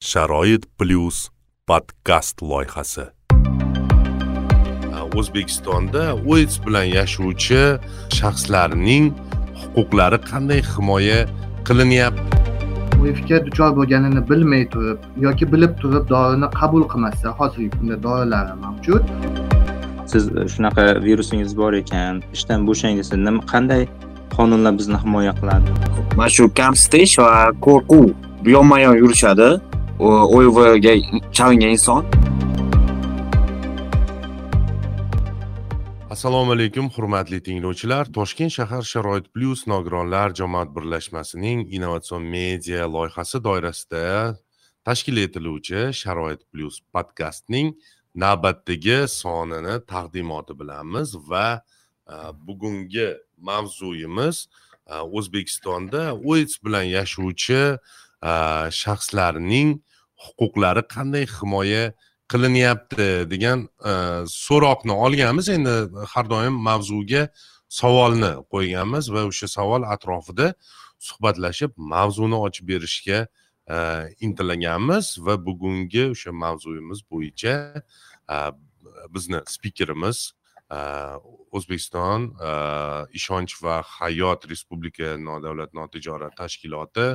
sharoit plyus podkast loyihasi. O'zbekistonda oits bilan yashovchi shaxslarning huquqlari qanday himoya qilinyapti? Oifga duchor bo'lganini bilmay turib yoki bilib turib dorini qabul qilmasa hozirgi kunda dorilar mavjud. Siz shunaqa virusingiz bor ekan ishdan bo'shang desa nima qanday qonunlar bizni himoya qiladi? Mana shu kamsitish va qo'rquv yonma yon yurishadi o'yviga chalingan inson. Assalomu alaykum hurmatli tinglovchilar. Toshkent shahar sharoit plyus nogironlar jamoat birlashmasining innovatsion media loyihasi doirasida tashkil etiluvchi sharoit plyus podkastning navbatdagi sonini taqdimoti bilanmiz va e, bugungi mavzuyimiz e, o'zbekistonda oits bilan yashovchi e, shaxslarning huquqlari qanday himoya qilinyapti degan e, so'roqni olganmiz. Endi har doim mavzuga savolni qo'yganmiz va o'sha savol atrofida suhbatlashib mavzuni ochib berishga intilganmiz intilaganmiz va bugungi o'sha mavzuyimiz bo'yicha e, bizni spikerimiz o'zbekiston ishonch va hayot respublika nodavlat notijorat tashkiloti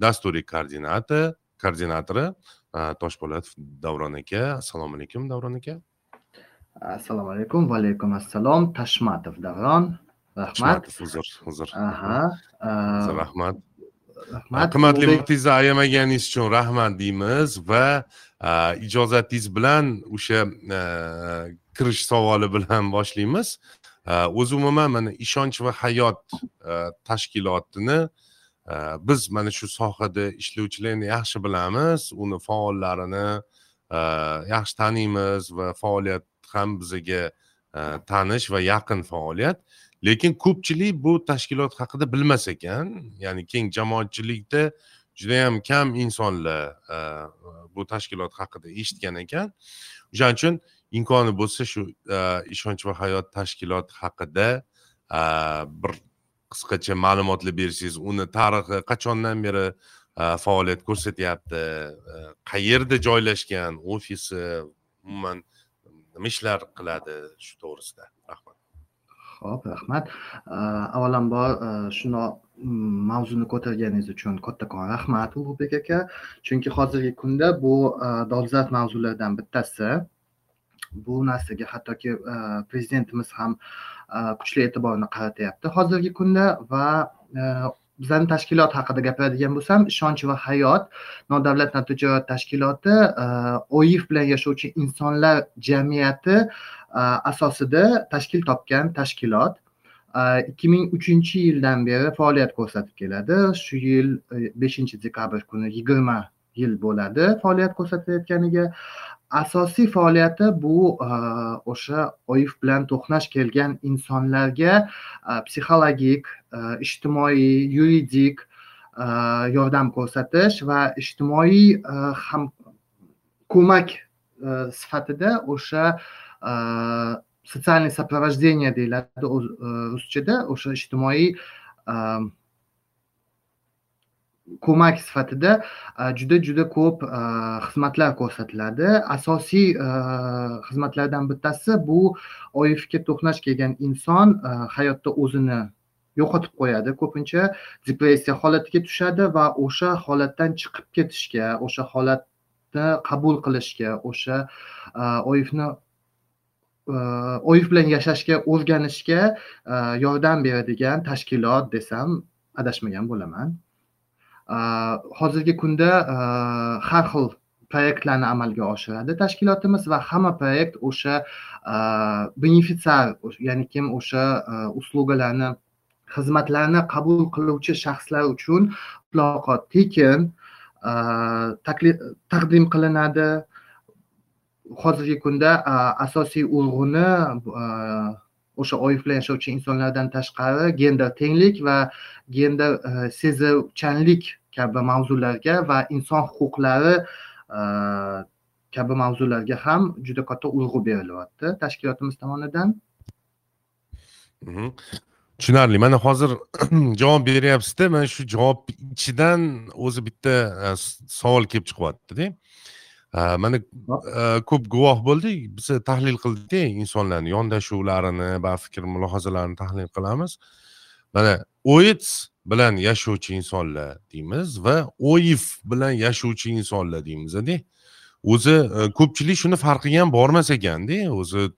dasturiy koordinator koordinatori toshpo'latov davron aka assalomu alaykum davron aka assalomu alaykum va alaykum assalom tashmatov davron rahmat uzr uzr aha rahmat rahmat qimmatli vaqtingizni ayamaganingiz uchun rahmat deymiz va ijozatingiz bilan o'sha kirish savoli bilan boshlaymiz o'zi umuman mana ishonch va hayot tashkilotini biz mana shu sohada ishlovchilarni yaxshi bilamiz uni faollarini yaxshi taniymiz va faoliyat ham bizaga tanish va yaqin faoliyat. Lekin ko'pchilik bu tashkilot haqida bilmas ekan. Ya'ni keng jamoatchilikda judayam kam insonlar bu tashkilot haqida eshitgan ekan. O'shaning uchun imkoni bo'lsa shu ishonch va hayot tashkiloti haqida bir qisqacha ma'lumotlar bersangiz uni tarixi qachondan beri e, faoliyat ko'rsatyapti e, qayerda joylashgan ofisi umuman nima ishlar qiladi shu to'g'risida. Rahmat. Ho'p rahmat. E, avvalambor shuni mavzuni ko'targaningiz uchun kattakon rahmat ulug'bek aka. Chunki hozirgi kunda bu dolzarb mavzulardan bittasi. Bu narsaga hattoki prezidentimiz ham kuchli e'tiborni qaratyapti hozirgi kunda va e, bizani tashkilot haqida gapiradigan bo'lsam ishonch va hayot nodavlat notijorat tashkiloti e, oif bilan yashovchi insonlar jamiyati e, asosida tashkil topgan tashkilot ikki ming uchinchi yildan beri faoliyat ko'rsatib keladi. Shu yil beshinchi dekabr kuni yigirma yil bo'ladi faoliyat ko'rsatayotganiga. Asosiy faoliyati bu e, o'sha oif bilan to'qnash kelgan insonlarga e, psixologik e, ijtimoiy yuridik yordam ko'rsatish va ijtimoiy ham ko'mak sifatida o'sha социальный сопровождение deyiladi ruschada o'sha ijtimoiy ko'mak sifatida e, juda juda ko'p e, xizmatlar ko'rsatiladi. Asosiy e, xizmatlardan bittasi bu oifga to'qnash kelgan inson hayotda o'zini yo'qotib qo'yadi. Ko'pincha depressiya holatiga tushadi va o'sha holatdan chiqib ketishga o'sha holatni qabul qilishga o'sha oifni oif bilan yashashga o'rganishga yordam beradigan tashkilot desam adashmagan bo'laman. Э, hozirgi kunda э, har xil proyektlarni amalga oshiradi tashkilotimiz va hamma proyekt o'sha e, benefitsiar ya'ni kim o'sha e, uslugalarni xizmatlarni qabul qiluvchi shaxslar uchun mutlaqo tekin e, taqdim qilinadi. Hozirgi kunda asosiy urg'uni o'sha oif yashovchi insonlardan tashqari gender tenglik va gender e, sezuvchanlik kabi mavzularga va inson huquqlari e, kabi mavzularga ham juda katta urg'u berilyapti tashkilotimiz tomonidan. Mhm. Tushunarli. Mana hozir javob beryapsizda. Mana shu javob ichidan o'zi bitta e, savol kelib chiqyaptida mana ko'p guvoh bo'ldik biz tahlil qildikda insonlarni yondashuvlarini va fikr mulohazalarini tahlil qilamiz mana oits bilan yashovchi insonlar deymiz va oif bilan yashovchi insonlar deymizda o'zi ko'pchilik shuni farqiga ham bormas ekanda o'zi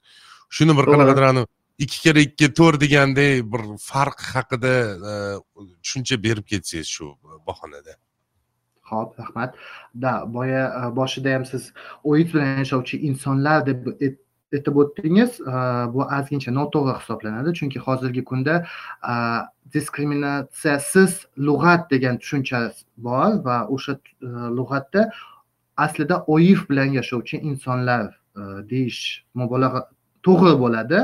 shuni bir qanaqadir ikki kira ikki to'rt deganday bir farq haqida tushuncha berib ketsangiz shu bahonada ho'p rahmat. Da boya e, boshida ham siz oid bilan yashovchi insonlar deb aytib o'tdingiz. E, bu ozgincha noto'g'ri hisoblanadi chunki hozirgi kunda diskriminatsiyasiz lug'at degan tushuncha bor va o'sha lug'atda aslida oif bilan yashovchi insonlar deyish mubolag'a to'g'ri bo'ladi.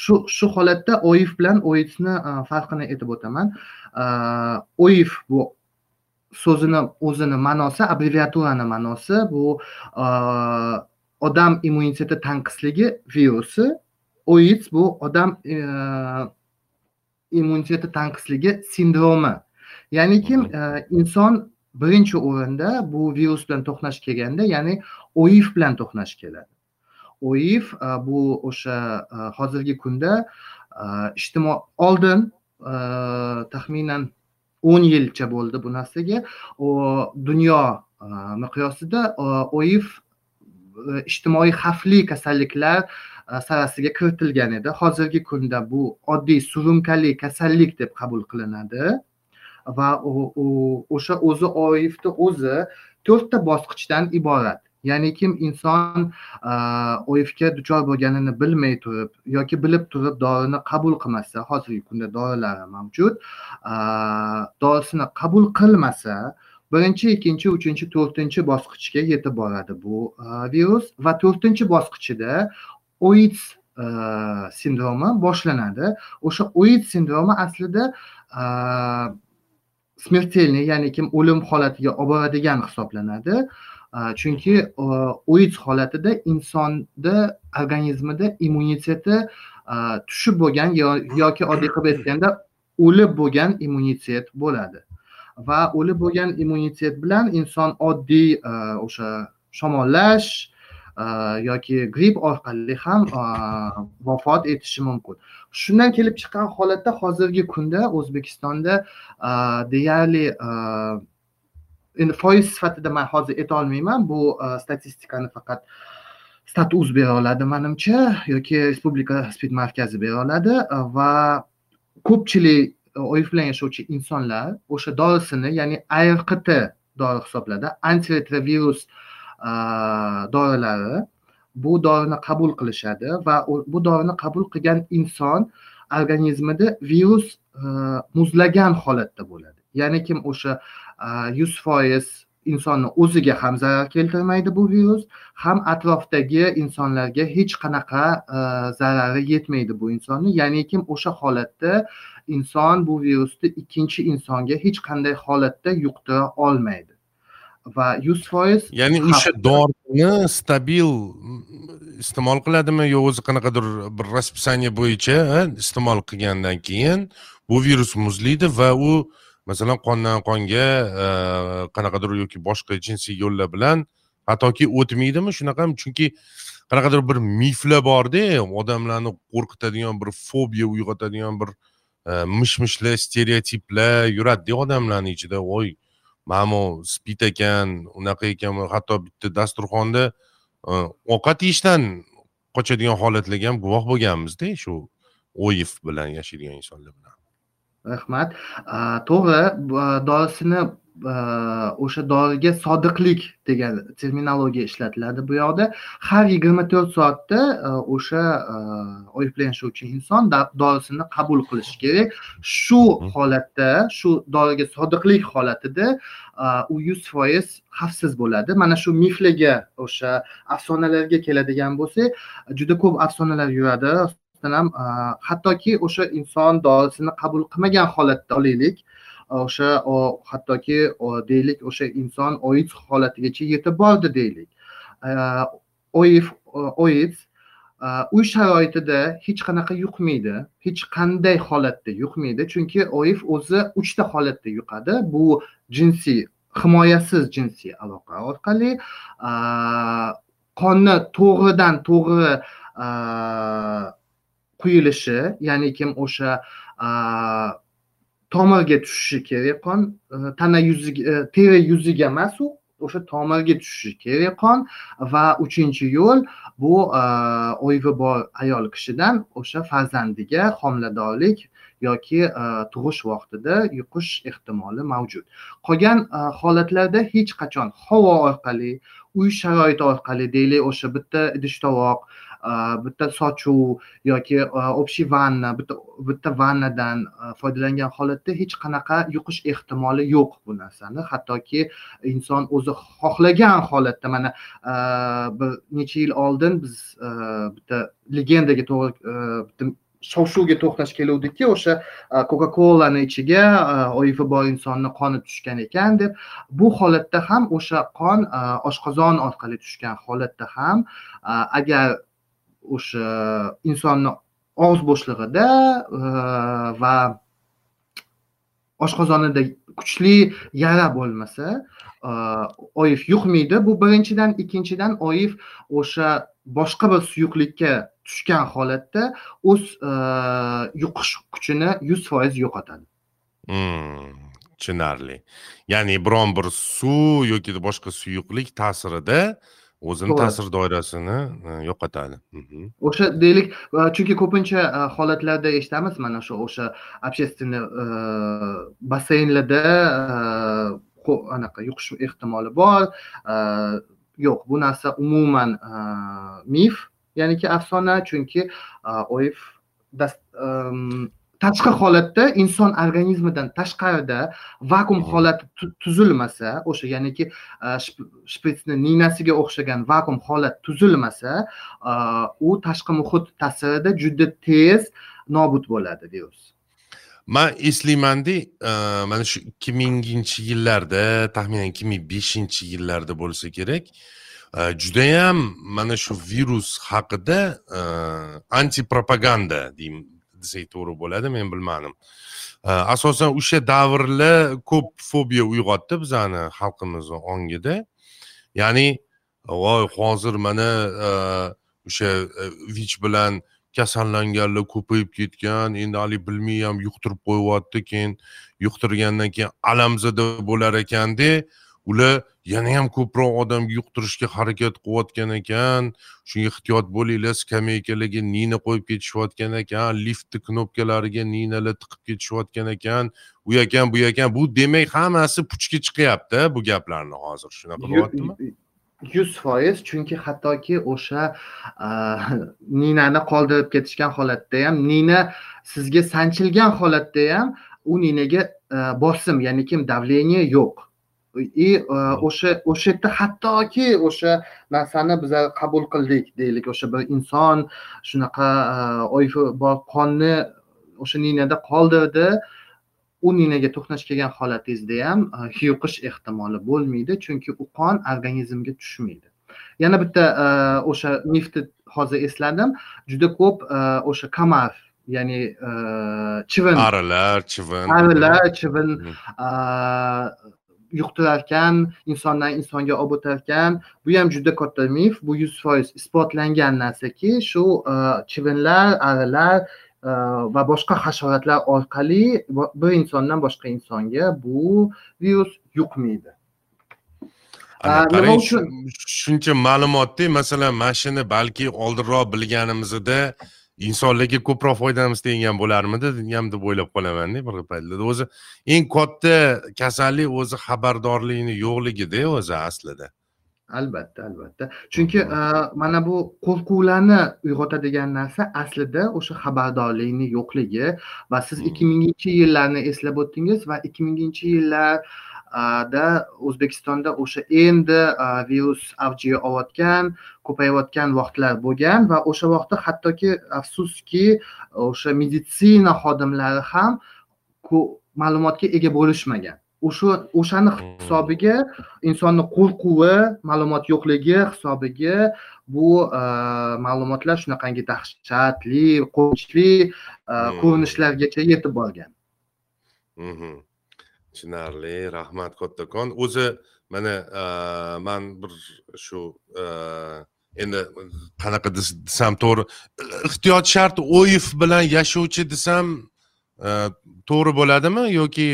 Shu shu holatda oif bilan oitsni farqini aytib o'taman. Oif bu so'zini o'zini ma'nosi abbreviaturani ma'nosi bu odam immuniteti tanqisligi virusi oits bu odam e, immuniteti tanqisligi sindromi. Ya'niki inson birinchi o'rinda bu virus bilan to'qnash kelganda ya'ni oif bilan to'qnash keladi. Oif e, bu o'sha e, hozirgi kunda e, ijtimoiy oldin taxminan o'n yilcha bo'ldi bu narsaga. Dunyo miqyosida oif e, ijtimoiy xavfli kasalliklar sarasiga kiritilgan edi. Hozirgi kunda bu oddiy surunkali kasallik deb qabul qilinadi. Va o'sha o'zi oifni o'zi to'rtta bosqichdan iborat. Ya'ni kim inson oifga duchor bo'lganini bilmay turib yoki bilib turib dorini qabul qilmasa hozirgi kunda dorilar mavjud dorisini qabul qilmasa birinchi ikkinchi uchinchi to'rtinchi bosqichga yetib boradi bu virus va to'rtinchi bosqichida oits sindromi boshlanadi. O'sha oits sindromi aslida smertelniy ya'ni kim o'lim holatiga olib boradigan hisoblanadi. Chunki oits holatida insonda organizmida immuniteti tushib bo'lgan yoki oddiy qilib aytganda o'lib bo'lgan immunitet bo'ladi va o'lib bo'lgan immunitet bilan inson oddiy o'sha shamollash yoki gripp orqali ham vafot etishi mumkin shundan kelib chiqqan holatda hozirgi kunda o'zbekistonda deyarli endi foiz sifatida man hozir aytolmayman bu e, statistikani faqat status bera oladi manimcha yoki respublika spid markazi bera oladi. E, va ko'pchilik e, oif bilan yashovchi insonlar o'sha dorisini ya'ni arqt dori hisoblanadi antiretrovirus e, dorilari bu dorini qabul qilishadi va bu dorini qabul qilgan inson organizmida virus muzlagan holatda bo'ladi. Ya'ni kim o'sha yuz foiz insonni o'ziga ham zarar keltirmaydi bu virus ham atrofdagi insonlarga hech qanaqa zarari yetmaydi bu insonni. Ya'niki o'sha holatda inson bu virusni ikkinchi insonga hech qanday holatda yuqtira olmaydi. Va yuz foiz ya'ni o'sha dorini stabil iste'mol qiladimi yo o'zi qanaqadir bir расписание bo'yicha iste'mol qilgandan keyin bu virus muzlaydi va u masalan qondan qonga e, qanaqadir yoki boshqa jinsiy yo'llar bilan hattoki o'tmaydimi shunaqami? Chunki qanaqadir bir miflar borda odamlarni qo'rqitadigan bir fobiya uyg'otadigan bir e, mish mishlar stereotiplar yuradida odamlarni ichida. Voy mamu spid ekan unaqa ekan hatto bitta dasturxonda e, ovqat yeyishdan qochadigan holatlarga ham guvoh bo'lganmizda shu oif bilan yashaydigan insonlar bilan. Rahmat. To'g'ri dorisini o'sha doriga sodiqlik degan terminologiya ishlatiladi bu yoqda. Har yigirma to'rt soatda o'sha yashovchi inson dorisini qabul qilishi kerak. Shu holatda shu doriga sodiqlik holatida u yuz foiz xavfsiz bo'ladi. Mana shu miflarga o'sha afsonalarga keladigan bo'lsak juda ko'p afsonalar yuradi ham hattoki o'sha inson dorisini qabul qilmagan holatda olaylik. O'sha hattoki deylik o'sha inson oid holatigacha yetib bordi deylik. Oif oid uy sharoitida hech qanaqa yuqmaydi hech qanday holatda yuqmaydi. Chunki oif o'zi uchta holatda yuqadi. Bu jinsiy himoyasiz jinsiy aloqa orqali qonni to'g'ridan to'g'ri quyilishi ya'ni kim o'sha tomirga tushishi kerak qon e, tana yuziga e, teri yuziga emas u o'sha tomirga tushishi kerak qon va uchinchi yo'l bu o'yvi bor ayol kishidan o'sha farzandiga homiladorlik yoki e, tug'ish vaqtida yuqish ehtimoli mavjud. Qolgan holatlarda hech qachon havo orqali uy sharoiti orqali deylik o'sha bitta idish tovoq Э, bitta sochuv yoki e, общий vanna bitta bitta vannadan e, foydalangan holatda hech qanaqa yuqish ehtimoli yo'q bu narsani. Hattoki inson o'zi xohlagan holatda mana e, bir necha yil oldin biz bitta legendaga to'g'ri bitta shov shuvga to'xtash keluvdikki o'sha coca colani ichiga oifi bor insonni qoni tushgan ekan deb bu holatda ham o'sha qon oshqozon orqali tushgan holatda ham agar o'sha insonni og'iz bo'shlig'ida va oshqozonida kuchli yara bo'lmasa oif yuqmaydi. Bu birinchidan ikkinchidan oif o'sha boshqa bir suyuqlikka tushgan holatda o'z yuqish kuchini yuz foiz yo'qotadi. Hmm, tushunarli. Ya'ni biron bir suv yoki boshqa suyuqlik ta'sirida o'zini ta'sir doirasini e, yo'qotadi. O'sha deylik chunki ko'pincha e, holatlarda eshitamiz mana shu o'sha общественный e, basseynlarda anaqa yuqish ehtimoli bor. Yo'q bu narsa umuman mif ya'niki afsona chunki oif tashqi holatda inson organizmidan tashqarida vakuum holati tuzilmasa o'sha ya'niki e, shpritsni ninasiga o'xshagan vakuum holat tuzilmasa e, u tashqi muhit ta'sirida juda tez nobud bo'ladi virus man eslaymanda e, mana shu ikki minginchi yillarda taxminan ikki ming beshinchi yillarda bo'lsa kerak judayam mana shu virus haqida antipropaganda deyman desak to'g'ri bo'ladi men bilmadim. Asosan o'sha davrlar ko'p fobiya uyg'otdi bizani xalqimizni ongida. Ya'ni voy hozir mana e, o'sha e, vich bilan kasallanganlar ko'payib ketgan endi haligi bilmay ham yuqtirib qo'yyapti keyin yuqtirgandan keyin alamzada bo'lar ekanda ular yana ham ko'proq odamga yuqtirishga harakat qilayotgan ekan. Shunga ehtiyot bo'linglar skameykalarga nina qo'yib ketishayotgan ekan liftni knopkalariga ninalar tiqib ketishayotgan ekan. U ekan bu ekan bu demak hammasi puchga chiqyapti bu gaplarni hozir shunaqa bo'lyaptimi? yuz foiz chunki hattoki o'sha ninani qoldirib ketishgan holatda ham nina sizga sanchilgan holatda ham u ninaga bosim ya'ni kim давление yo'q и e, o'sha o'sha yerda hattoki o'sha narsani biza qabul qildik deylik. O'sha bir inson shunaqa e, oyfi bor qonni o'sha ninada qoldirdi. U ninaga to'qnash kelgan holatingizda ham e, yuqish ehtimoli bo'lmaydi. Chunki u qon organizmga tushmaydi. Yana bitta o'sha mifni hozir esladim. Juda ko'p o'sha kamar ya'ni chivin. Arilar chivin. Arilar chivin hmm. yuqtirarkan insondan insonga olib o'tarkan. Bu ham juda katta mif bu yuz foiz. Isbotlangan narsaki shu e, chivinlar arilar e, va boshqa hasharotlar orqali bir insondan boshqa insonga bu virus yuqmaydi. Nima uchun? shuncha ma'lumotda masalan mana shuni balki oldinroq bilganimizda insonlarga ko'proq foydamiz tegan bo'larmidi? Ham deb o'ylab qolamanda bir paytlarda. O'zi eng katta kasallik o'zi xabardorlikni yo'qligida o'zi aslida. Albatta albatta. Chunki mana bu qo'rquvlarni uyg'otadigan narsa aslida o'sha xabardorlikni yo'qligi va siz ikki minginchi yillarni eslab o'tdingiz va ikki minginchi yillar da o'zbekistonda o'sha endi virus avjiga olayotgan ko'payayotgan vaqtlar bo'lgan va o'sha vaqtda hattoki afsuski o'sha meditsina xodimlari ham ma'lumotga ega bo'lishmagan. O'sha o'shani hisobiga insonni qo'rquvi ma'lumot yo'qligi hisobiga bu ma'lumotlar shunaqangi dahshatli qo'rqinchli ko'rinishlargacha yetib borgan tushunarli rahmat kattakon o'zi mana man bir shu endi qanaqa desam to'g'ri ehtiyot shart o'yif bilan yashovchi desam to'g'ri bo'ladimi? Yoki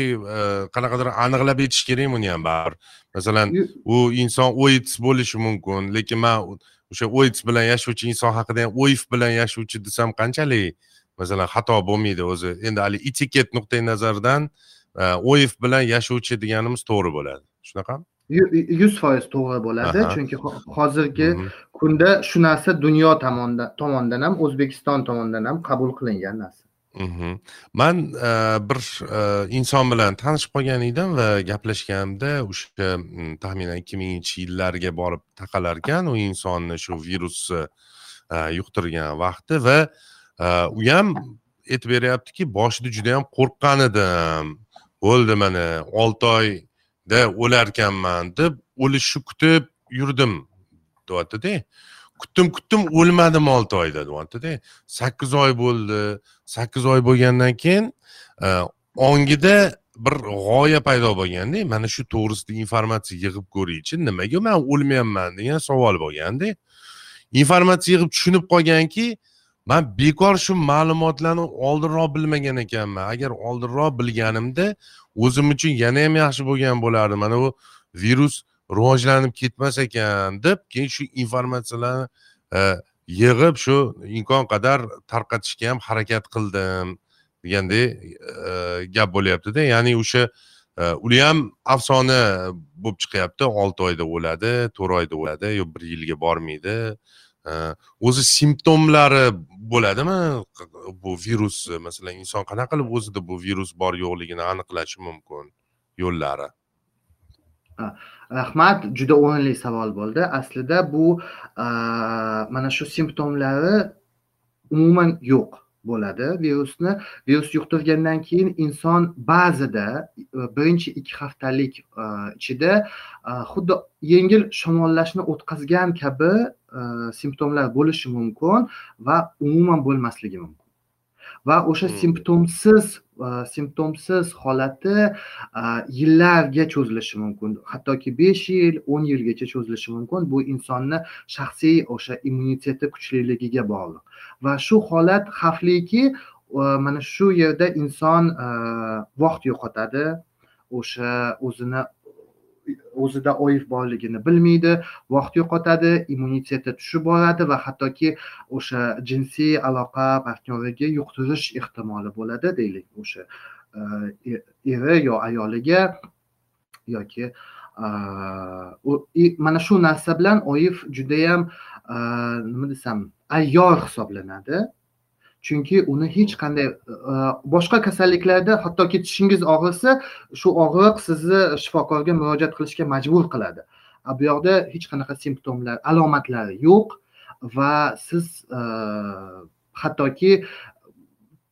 qanaqadir aniqlab aytish kerakmi uni ham baribir masalan u inson oits bo'lishi mumkin lekin man o'sha oits bilan yashovchi inson haqida ham oif bilan yashovchi desam qanchalik masalan xato bo'lmaydi o'zi. Endi haligi etiket nuqtai nazaridan oif bilan yashovchi deganimiz to'g'ri bo'ladi. Shunaqami? Yuz foiz to'g'ri bo'ladi chunki hozirgi kunda shu narsa dunyo tomonidan ham o'zbekiston tomonidan ham qabul qilingan narsa. Man bir inson bilan tanishib qolgan edim va gaplashganimda o'sha taxminan ikki minginchi yillarga borib taqalar ekan u insonni shu virusni yuqtirgan vaqti va u ham aytib beryaptiki boshida juda yam qo'rqqan edim bo'ldi mana olti oyda o'larkanman deb o'lishni kutib yurdim deyaptida. Kutdim kutdim o'lmadim olti oyda deyaptida. Sakkiz oy bo'ldi. Sakkiz oy bo'lgandan keyin e, ongida bir g'oya paydo bo'lganda mana shu to'g'risida informatsiya yig'ib ko'raychi nimaga man o'lmayapman degan savol bo'lganda informatsiya yig'ib tushunib qolganki man bekor shu ma'lumotlarni oldinroq bilmagan ekanman. Agar oldinroq bilganimda o'zim uchun yana ham yaxshi bo'lgan bo'lardi. Mana bu virus rivojlanib ketmas ekan deb keyin shu informatsiyalarni e, yig'ib shu imkon qadar tarqatishga ham harakat qildim degandek e, gap bo'lyaptida. Ya'ni o'sha e, uli ham afsona bo'lib chiqyapti. Olti oyda o'ladi to'rt oyda o'ladi. Yo bir yilga bormaydi. O'zi simptomlari bo'ladimi? Bu virus masalan inson qanaqa qilib o'zida bu virus bor yo'qligini aniqlashi mumkin yo'llari? Rahmat juda o'rinli savol bo'ldi. Aslida bu mana shu simptomlari umuman yo'q bo'ladi virusni. Virus yuqtirgandan keyin inson ba'zida birinchi ikki haftalik ichida xuddi yengil shamollashni o'tkazgan kabi simptomlar bo'lishi mumkin va umuman bo'lmasligi mumkin va o'sha hmm. simptomsiz simptomsiz holati yillarga cho'zilishi mumkin hattoki besh yil o'n yilgacha cho'zilishi mumkin bu insonni shaxsiy o'sha immuniteti kuchliligiga bog'liq. Va shu holat xavfliki mana shu yerda inson vaqt yo'qotadi. O'sha o'zini o'zida oif borligini bilmaydi vaqt yo'qotadi immuniteti tushib boradi va hattoki o'sha jinsiy aloqa partneriga yuqtirish ehtimoli bo'ladi deylik o'sha e, e, eri yo ayoliga yoki e, mana shu narsa bilan oif judayam nima desam ayyor hisoblanadi. Chunki uni hech qanday e, e, boshqa kasalliklarda hattoki tishingiz og'risa shu og'riq sizni shifokorga murojaat qilishga majbur qiladi. Bu yoqda hech qanaqa simptomlar alomatlari yo'q va siz e, hattoki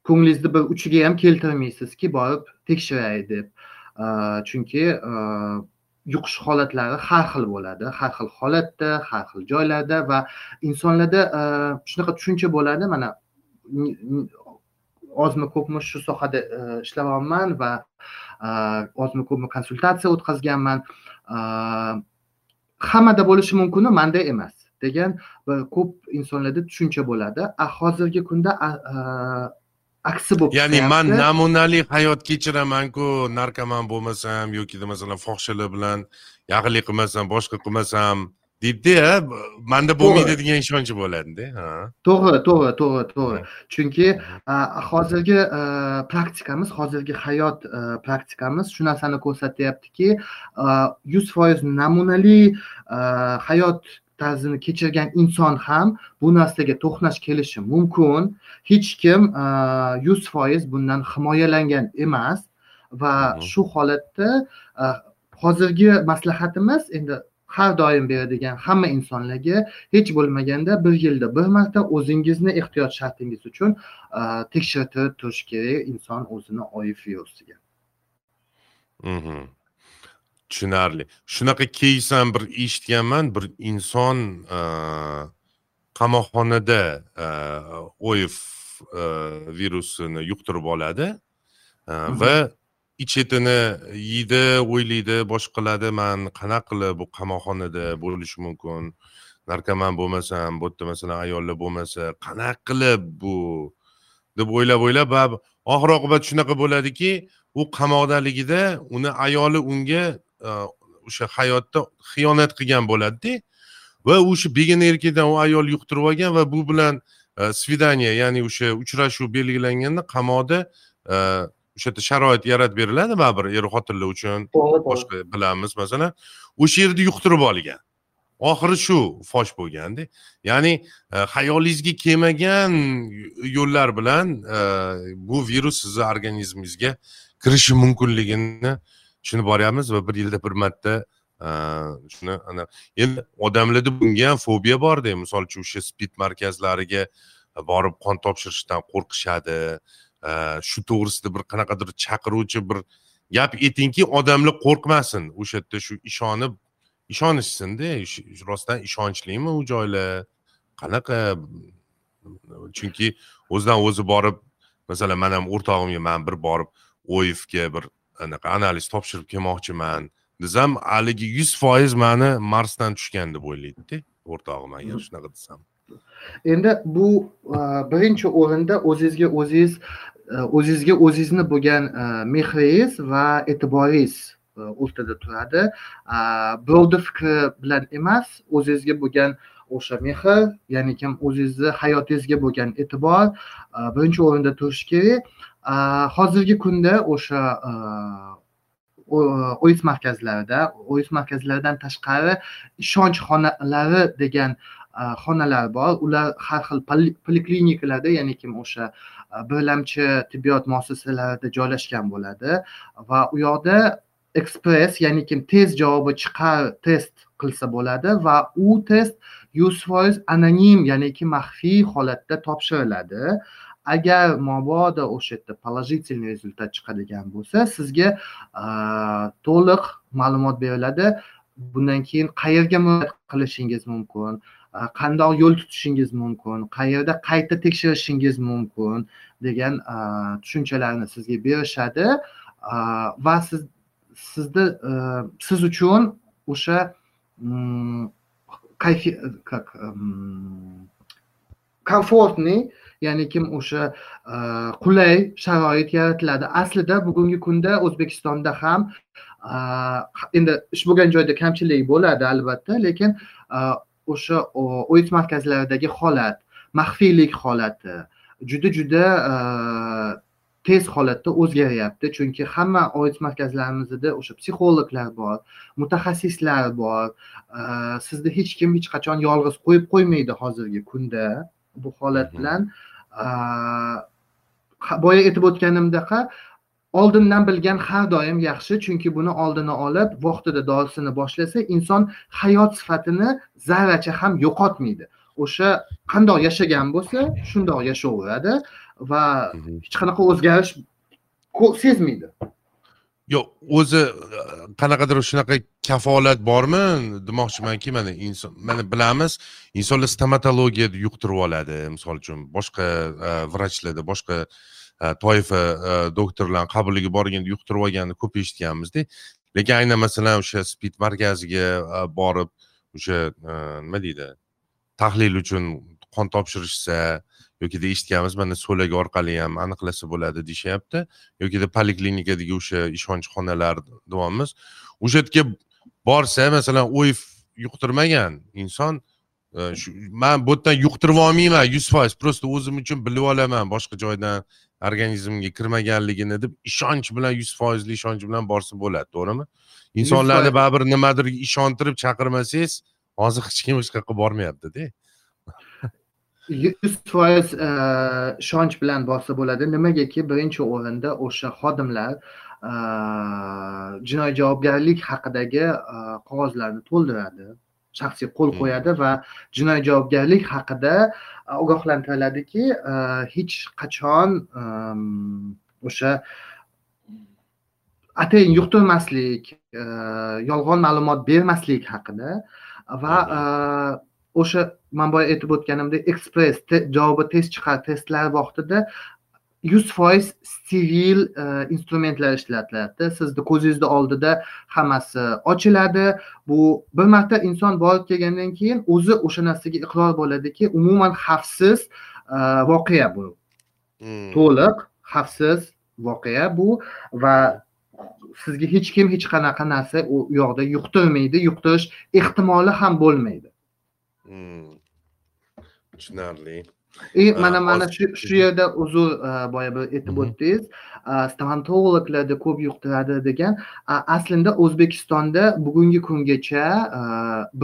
ko'nglingizni bir uchiga ham keltirmaysizki borib tekshiray deb. Chunki yuqish holatlari har xil bo'ladi har xil holatda har xil joylarda va insonlarda shunaqa tushuncha bo'ladi. Mana ozmi ko'pmi shu sohada e, ishlayapman va e, ozmi ko'pmi konsultatsiya o'tkazganman. E, hammada bo'lishi mumkinu manda emas degan ko'p insonlarda tushuncha bo'ladi. Hozirgi kunda aksi bo'lib ya'ni man namunali hayot kechiramanku narkoman bo'lmasam yoki masalan fohishalar bilan yaqinlik qilmasam boshqa qilmasam deydida manda bo'lmaydi degan ishonch bo'ladida to'g'ri to'g'ri to'g'ri to'g'ri. Chunki hozirgi praktikamiz hozirgi hayot praktikamiz shu narsani ko'rsatyaptiki yuz foiz namunali hayot tarzini kechirgan inson ham bu narsaga to'qnash kelishi mumkin. Hech kim yuz foiz bundan himoyalangan emas va shu holatda hozirgi maslahatimiz endi har doim beradigan hamma insonlarga hech bo'lmaganda bir yilda bir marta o'zingizni ehtiyot shartingiz uchun tekshirtirib turish kerak inson o'zini oif virusiga mhm. tushunarli. Shunaqa ham bir eshitganman bir inson qamoqxonada oif virusini yuqtirib oladi va ich chetini yeydi o'ylaydi boshqa qiladi man qanaqa qilib bu qamoqxonada bo'lishi mumkin narkoman bo'lmasam bu yerda masalan ayollar bo'lmasa qanaqa qilib bu deb o'ylab o'ylab oxir oqibat shunaqa bo'ladiki u qamoqdaligida uni ayoli unga e, o'sha hayotda xiyonat qilgan bo'ladida va o'sha begona erkakdan u ayol yuqtirib olgan va bu bilan e, свидание ya'ni o'sha uchrashuv belgilanganda qamoqda e, o'sha yerda sharoit yaratib beriladi baribir er xotinlar uchun boshqa bilamiz. Masalan o'sha yerda yuqtirib olgan. Oxiri shu fosh bo'lganda ya'ni xayolingizga kelmagan yo'llar bilan bu virus sizni organizmingizga kirishi mumkinligini tushunib boryapmiz va bir yilda bir marta shuni ana endi odamlarda bunga ham fobiya borda misol uchun o'sha spid markazlariga borib qon topshirishdan qo'rqishadi shu to'g'risida bir qanaqadir chaqiruvchi bir gap aytingki odamlar qo'rqmasin. O'sha yerda shu ishonib ishonishsinda. Rostdan ishonchlimi u joylar qanaqa? Chunki o'zidan o'zi borib masalan man ham o'rtog'imga man bir borib oifga bir anaqa analiz topshirib kelmoqchiman desam haligi yuz foiz mani marsdan tushgan deb o'ylaydida o'rtog'im agar shunaqa desam endi bu e, birinchi o'rinda o'zingizga o'zingiz e, o'zingizga o'zingizni bo'lgan e, mehringiz va e'tiboringiz o'rtada turadi. Birovni fikri bilan emas o'zingizga bo'lgan o'sha mehr ya'ni kim o'zingizni hayotingizga bo'lgan e'tibor birinchi o'rinda turishi kerak. Hozirgi kunda o'sha ois markazlarida ois markazlaridan tashqari ishonch xonalari degan xonalar bor. Ular har xil poliklinikalarda ya'ni kim o'sha birlamchi tibbiyot muassasalarida joylashgan bo'ladi. Va u yoqda ekspress ya'ni kim tez javobi chiqar test qilsa bo'ladi va u test yuz foiz anonim ya'niki maxfiy holatda topshiriladi. Agar mabodo o'sha yerda положительный rezultat chiqadigan bo'lsa sizga to'liq ma'lumot beriladi. Bundan keyin qayerga murojaat qilishingiz mumkin? Qandoq yo'l tutishingiz mumkin? Qayerda qayta tekshirishingiz mumkin? degan tushunchalarni sizga berishadi. Va siz sizni siz uchun o'sha mm, как mm, komfortniy ya'ni kim o'sha qulay sharoit yaratiladi. Aslida bugungi kunda o'zbekistonda ham endi ish bo'lgan joyda kamchilik bo'ladi albatta lekin o'sha oit markazlaridagi holat maxfiylik holati juda juda tez holatda o'zgaryapti. Chunki hamma oit markazlarimizda o'sha psixologlar bor mutaxassislar bor sizni hech kim hech qachon yolg'iz qo'yib qo'ymaydi hozirgi kunda bu holat bilan. Boya aytib o'tganimdaqa oldindan bilgan har doim yaxshi chunki buni oldini olib vaqtida dorisini boshlasa inson hayot sifatini zarracha ham yo'qotmaydi. O'sha qandoq yashagan bo'lsa shundoq yashayveradi va hech qanaqa o'zgarish sezmaydi. Yo'q o'zi qanaqadir shunaqa kafolat bormi? Demoqchimanki mana inson mana bilamiz insonlar stomatologiyada yuqtirib oladi misol uchun boshqa vrachlarda boshqa toifa doktorlarni qabuliga borganda yuqtirib olganini ko'p eshitganmizda lekin aynan masalan o'sha spid markaziga borib o'sha nima deydi tahlil uchun qon topshirishsa yokida eshitganmiz mana so'lak orqali ham aniqlasa bo'ladi deyishyapti yokida poliklinikadagi o'sha ishonch xonalar deyapmiz o'sha yerga borsa masalan oif yuqtirmagan inson man bu yerdan yuqtirib olmayman yuz foiz просто o'zim uchun bilib olaman boshqa joydan organizmga kirmaganligini deb ishonch bilan yuz foizli ishonch bilan borsa bo'ladi to'g'rimi? Insonlarni baribir nimadir ishontirib chaqirmasangiz hozir hech kim hech yoqqa bormayaptida. Yuz foiz e, ishonch bilan borsa bo'ladi. Nimagaki birinchi o'rinda o'sha xodimlar e, jinoiy javobgarlik haqidagi e, qog'ozlarni to'ldiradi shaxsiy qo'l hmm. qo'yadi va jinoiy javobgarlik haqida ogohlantiriladiki hech qachon o'sha atayin yuqtirmaslik yolg'on ma'lumot bermaslik haqida va o'sha man boya aytib o'tganimdek ekspress javobi tez chiqar testlar vaqtida yuz foiz steril instrumentlar ishlatiladi. Sizni ko'zingizni oldida hammasi ochiladi. Bu bir marta inson borib kelgandan keyin o'zi o'sha narsaga iqror bo'ladiki umuman xavfsiz voqea bu. Hmm. to'liq xavfsiz voqea bu va sizga hech kim hech qanaqa narsa u yoqda yuqtirmaydi. Yuqtirish ehtimoli ham bo'lmaydi. Hmm. tushunarli и mana mana shu shu yerda uzr boya bir aytib o'tdingiz stomatologlarda ko'p yuqtiradi degan aslida o'zbekistonda bugungi kungacha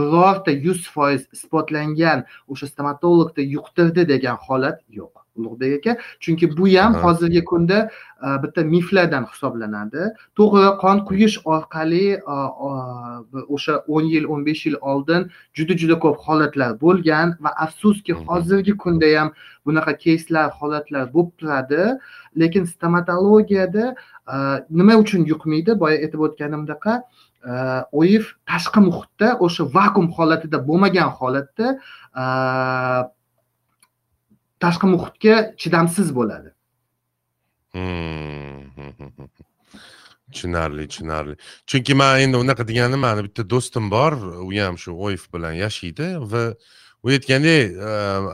birorta yuz foiz isbotlangan o'sha stomatologda yuqtirdi degan holat yo'q ulug'bek aka. Chunki bu ham hozirgi kunda e, bitta miflardan hisoblanadi. To'g'ri qon quyish orqali o'sha o'n yil o'n besh yil oldin juda juda ko'p holatlar bo'lgan va afsuski hozirgi kunda ham bunaqa keyslar holatlar bo'lib turadi. Lekin stomatologiyada e, nima uchun yuqmaydi? Boya aytib o'tganimdaqa e, oif tashqi muhitda o'sha vakuum holatida bo'lmagan holatda tashqi muhitga chidamsiz bo'ladi. Hmm. Tushunarli tushunarli. Chunki man endi unaqa deganim mani bitta do'stim bor u ham shu oif bilan yashaydi va u aytgandek ehm,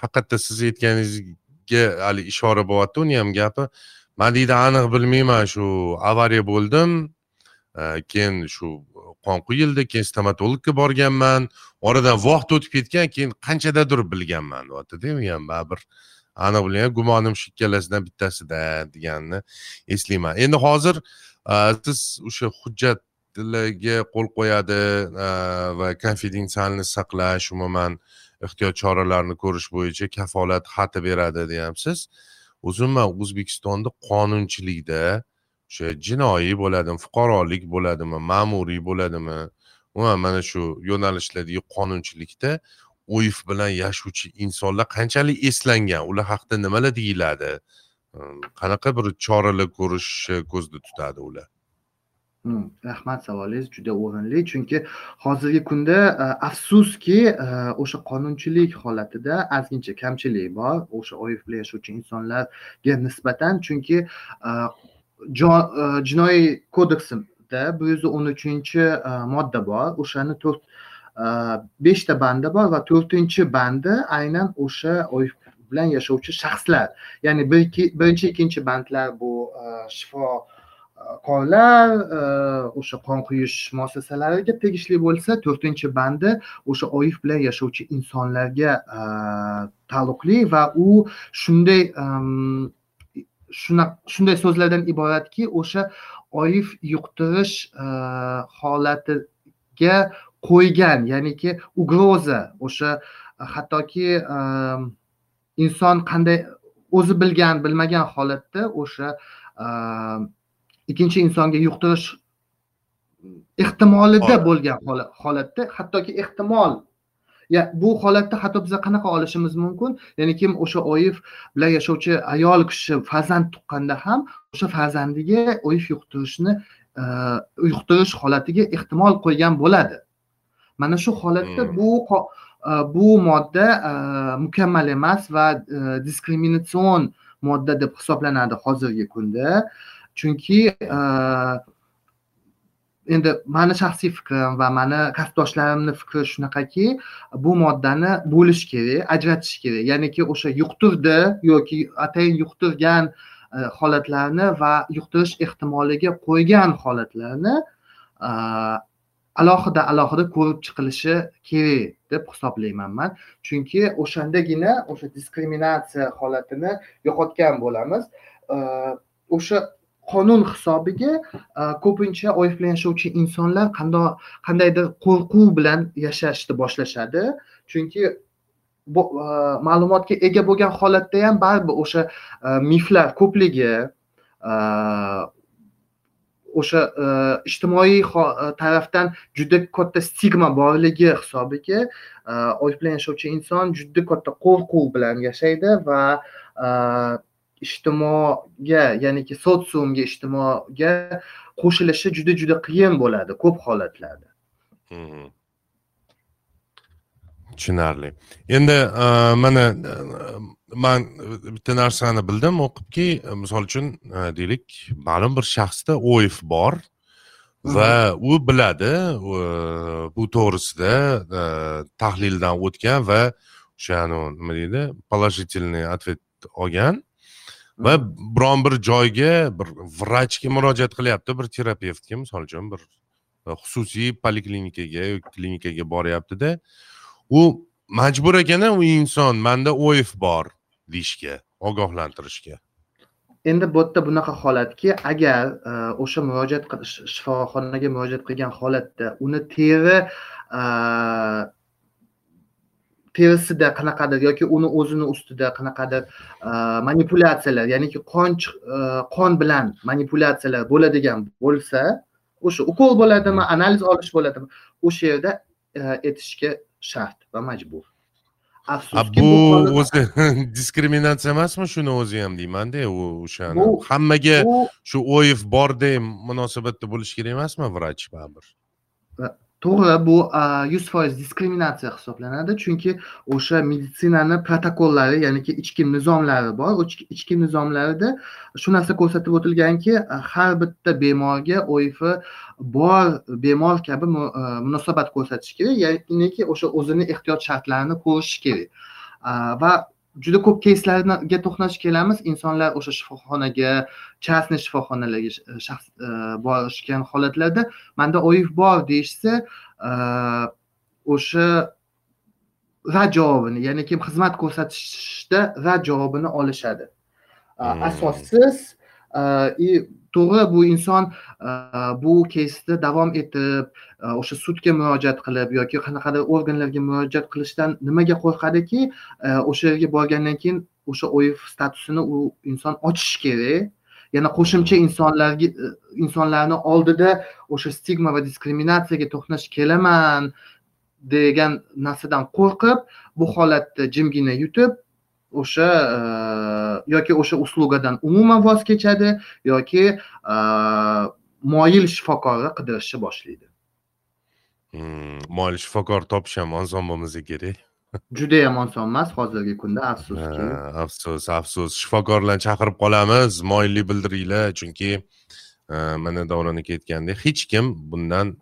haqiqatda siz aytganingizga haligi ishora bo'lyapti uni ham gapi. Man deydi aniq bilmayman shu avariya bo'ldim ehm, keyin shu qon quyildi keyin stomatologga borganman. Oradan vaqt o'tib ketgan keyin qanchadadir bilganman. Deyaptida u ham baribir aniq bilan gumonim shu ikkalasidan bittasida deganini eslayman. Endi hozir siz o'sha hujjatlarga qo'l qo'yadi va konfidensialni saqlash umuman ehtiyot choralarini ko'rish bo'yicha kafolat xati beradi deyapsiz. O'zim man o'zbekistonda qonunchilikda o'sha jinoiy bo'ladimi fuqarolik bo'ladimi ma'muriy bo'ladimi? Umuman mana shu yo'nalishlardagi qonunchilikda oif bilan yashovchi insonlar qanchalik eslangan? Ular haqida nimalar deyiladi? Ehm, qanaqa bir choralar ko'rishni ko'zda tutadi ular? Hmm, rahmat savolingiz juda o'rinli. Chunki hozirgi kunda e, afsuski e, o'sha qonunchilik holatida ozgincha kamchilik bor. O'sha oif bilan yashovchi insonlarga nisbatan. Chunki e, E, jinoiy kodeksida bir yuz o'n uchinchi e, modda bor. O'shani to'rt e, beshta bandi bor va to'rtinchi bandi aynan o'sha oif bilan yashovchi shaxslar. Ya'ni birinchi ikkinchi bandlar bu shifokorlar o'sha qon quyish muassasalariga tegishli bo'lsa to'rtinchi bandi o'sha oif bilan yashovchi insonlarga taalluqli va u shunday shunday so'zlardan iboratki o'sha oif yuqtirish holatiga qo'ygan ya'niki ugroza o'sha hattoki inson qanday o'zi bilgan bilmagan holatda o'sha ikkinchi insonga yuqtirish ehtimolida bo'lgan holatda hattoki ehtimol ya bu holatda hatto biza qanaqa olishimiz mumkin? Ya'ni kim o'sha oif bilan yashovchi ayol kishi farzand tuqqanda ham o'sha farzandiga oif yuqtirishni yuqtirish holatiga ehtimol qo'ygan bo'ladi. Mana shu holatda hmm. bu e, bu modda e, mukammal emas va e, diskriminatsion modda deb hisoblanadi hozirgi kunda. Chunki endi mani shaxsiy fikrim va mani kasbdoshlarimni fikri shunaqaki bu moddani bo'lish kerak ajratish kerak. Ya'niki o'sha yuqtirdi yoki atayin yuqtirgan e, holatlarni va yuqtirish ehtimoliga qo'ygan holatlarni e, alohida alohida ko'rib chiqilishi kerak deb hisoblayman man. Chunki o'shandagina o'sha diskriminatsiya holatini yo'qotgan bo'lamiz. E, o'sha qonun hisobiga e, ko'pincha oif bilan yashovchi insonlar qandaydir qo'rquv bilan yashashni boshlashadi. Chunki bu e, ma'lumotga ega bo'lgan holatda ham baribir o'sha e, miflar ko'pligi o'sha ijtimoiy tarafdan juda katta stigma borligi hisobiga oif bilan yashovchi inson juda katta qo'rquv bilan yashaydi va ijtimoga ya'niki sotsiumga ijtimoga qo'shilishi juda juda qiyin bo'ladi ko'p holatlarda. Tushunarli. Endi mana man bitta narsani bildim o'qibki misol uchun deylik ma'lum bir shaxsda oif bor va u biladi bu to'g'risida tahlildan o'tgan va o'sha nima deydi положительный ответ olgan va biron bir joyga bir vrachga murojaat qilyapti bir terapevtga misol uchun bir xususiy poliklinikaga yoki klinikaga boryaptida. U majbur ekan u inson manda oif bor deyishga ogohlantirishga. Endi bu yerda bunaqa holatki agar e, o'sha murojaat shifoxonaga murojaat qilgan holatda uni teri e, terisida qanaqadir yoki uni o'zini ustida qanaqadir e, manipulyatsiyalar ya'niki qon qon bilan manipulyatsiyalar bo'ladigan bo'lsa o'sha ukol bo'ladimi analiz olish bo'ladimi o'sha yerda etishga shart va majbur. Afsuski bu o'zi diskriminatsiya emasmi? Shuni o'zi ham deymanda u o'shani hammaga shu oif borday munosabatda bo'lishi kerak emasmi vrach baribir to'g'ri euh, bu euh, yuz foiz diskriminatsiya hisoblanadi. Chunki o'sha meditsinani protokollari ya'niki ichki nizomlari bor. Ichki nizomlarida shu narsa ko'rsatib o'tilganki e, har bitta bemorga oif bor bemor kabi e, munosabat ko'rsatish kerak. Ya'niki o'sha o'zini ehtiyot shartlarini ko'rishi kerak. E, va juda ko'p keyslarga to'qnash kelamiz insonlar o'sha shifoxonaga частный shifoxonalarga shaxs e, borishgan holatlarda manda oif bor deyishsa e, o'sha rad javobini ya'ni kim xizmat ko'rsatishda rad javobini olishadi hmm. asossiz и e, to'g'ri bu inson e, bu keysda davom etib e, o'sha sudga murojaat qilib yoki qanaqadir organlarga murojaat qilishdan nimaga qo'rqadiki e, o'sha yerga borgandan keyin o'sha oif statusini u inson ochishi kerak. Yana qo'shimcha insonlarga insonlarni oldida o'sha stigma va diskriminatsiyaga to'qnash kelaman degan narsadan qo'rqib bu holatni jimgina yutib o'sha e, yoki o'sha uslugadan umuman voz kechadi yoki e, moyil shifokorni qidirishni boshlaydi. Hmm, moyil shifokor topish ham oson bo'lmasa kerak. Judayam oson emas hozirgi kunda afsuski. Afsus afsus. Shifokorlarni chaqirib qolamiz moyillik bildiringlar. Chunki e, mana davron aka aytgandek hech kim bundan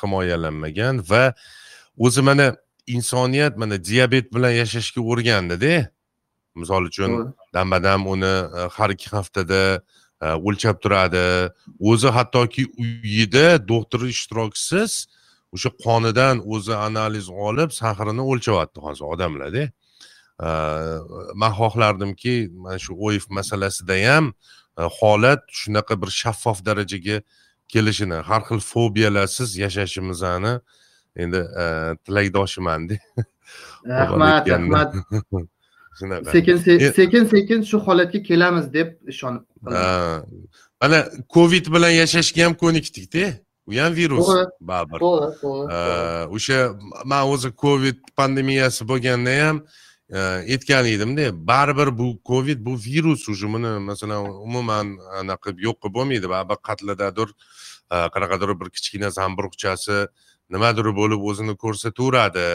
himoyalanmagan va o'zi mana insoniyat mana diabet bilan yashashga o'rgandida misol uchun dam badam uni e, har ikki haftada e, o'lchab turadi. O'zi hattoki uyida doktor ishtirokisiz o'sha qonidan o'zi analiz olib sahrini o'lchyapti hozir odamlarda e, man xohlardimki mana shu oif masalasida ham holat shunaqa bir shaffof darajaga kelishini har xil fobiyalarsiz yashashimizni endi tilakdoshimanda rahmat rahmat shunaqa sekin sekin sekin shu holatga kelamiz deb ishonib mana covid bilan yashashga ham ko'nikdikda u ham virus baribir to'g'ri to'g'ri o'sha man o'zi covid pandemiyasi bo'lganda ham aytgan edimda baribir bu covid bu virus уже buni masalan umuman anaqa qilib yo'q qilib bo'lmaydi. Baribir qatlidadir qanaqadir bir kichkina zamburug'chasi nimadir bo'lib o'zini ko'rsataveradi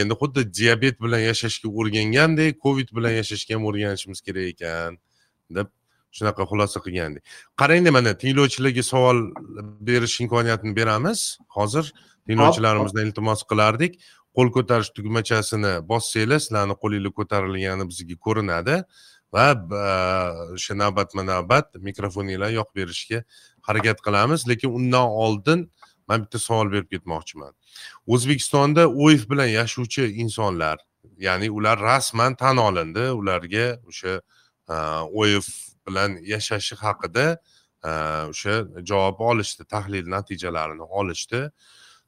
endi xuddi diabet bilan yashashga o'rgangandek covid bilan yashashga ham o'rganishimiz kerak ekan deb shunaqa xulosa qilgandik qarangda mana tinglovchilarga savol berish imkoniyatini beramiz. Hozir tinglovchilarimizdan iltimos qilardik. Qo'l ko'tarish tugmachasini bossanglar sizlarni qo'linglar ko'tarilgani bizga ko'rinadi va o'sha navbatma navbat mikrofoninglar yoqib berishga harakat qilamiz. Lekin undan oldin man bitta savol berib ketmoqchiman o'zbekistonda oif bilan yashovchi insonlar ya'ni ular rasman tan olindi. Ularga o'sha oif bilan yashashi haqida o'sha javob olishdi tahlil natijalarini olishdi.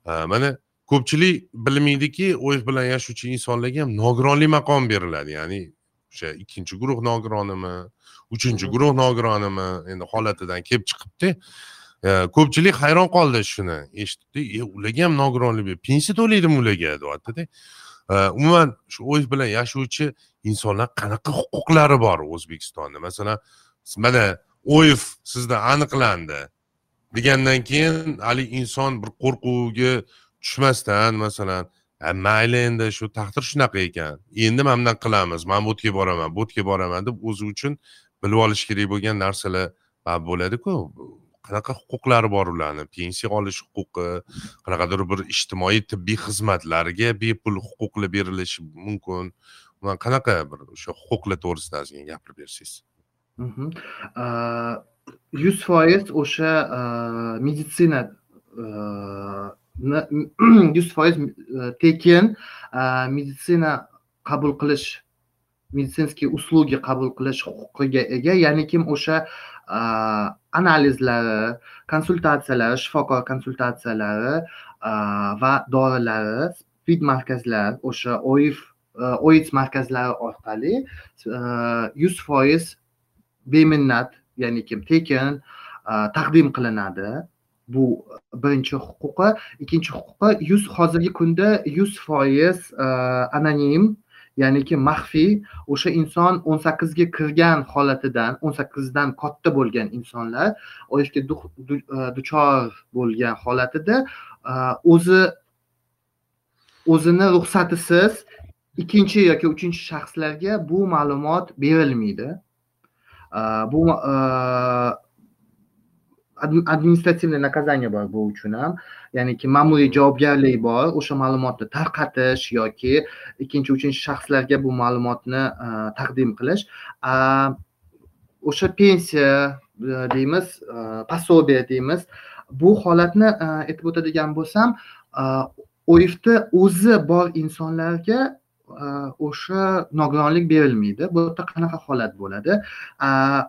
Mana ko'pchilik bilmaydiki oif bilan yashovchi insonlarga ham nogironlik maqomi beriladi. Ya'ni o'sha ikkinchi guruh nogironimi uchinchi guruh nogironimi endi holatidan kelib chiqibdi ko'pchilik hayron qoldi shuni. Eshitibdi e ularga ham nogironlik pensiya to'laydimi ularga deyaptida. Umuman shu oif bilan yashovchi insonlar qanaqa huquqlari bor o'zbekistonda? Masalan mana oif sizda aniqlandi degandan keyin haligi inson bir qo'rquvga tushmasdan masalan mayli endi shu taqdir shunaqa ekan. Endi mana bunaqa qilamiz man bu yerga boraman bu yerga boraman deb o'zi uchun bilib olish kerak bo'lgan narsalar bo'ladiku. Qanaqa huquqlari bor ularni? Pensiya olish huquqi qanaqadir bir ijtimoiy tibbiy xizmatlarga bepul huquqlar berilishi mumkin. Qanaqa bir o'sha huquqlar to'g'risida ozgina gapirib bersangiz? Mhm. yuz foiz o'sha meditsina yuz foiz tekin meditsina qabul qilish медицинские услуги qabul qilish huquqiga ega. Ya'ni kim o'sha analizlari konsultatsiyalari shifokor konsultatsiyalari va dorilari spid markazlar o'sha oif oits markazlari orqali yuz foiz beminnat ya'ni kim tekin taqdim qilinadi bu birinchi huquqi. Ikkinchi huquqi yuz hozirgi kunda yuz foiz anonim ya'niki maxfiy o'sha inson o'n sakkizga kirgan holatidan o'n sakkizdan katta bo'lgan insonlar oifga e, duchor bo'lgan holatida e, o'zi o'zini ruxsatisiz ikkinchi yoki uchinchi shaxslarga bu ma'lumot berilmaydi. E, bu administrativniy наказание bor bu uchun ham ya'niki ma'muriy javobgarlik bor o'sha ma'lumotni tarqatish yoki ikkinchi uchinchi shaxslarga bu ma'lumotni e, taqdim qilish. O'sha pensiya e, deymiz e, пособие deymiz. Bu holatni aytib o'tadigan bo'lsam oifni o'zi bor insonlarga o'sha nogironlik berilmaydi. Bu yerda qanaqa holat bo'ladi?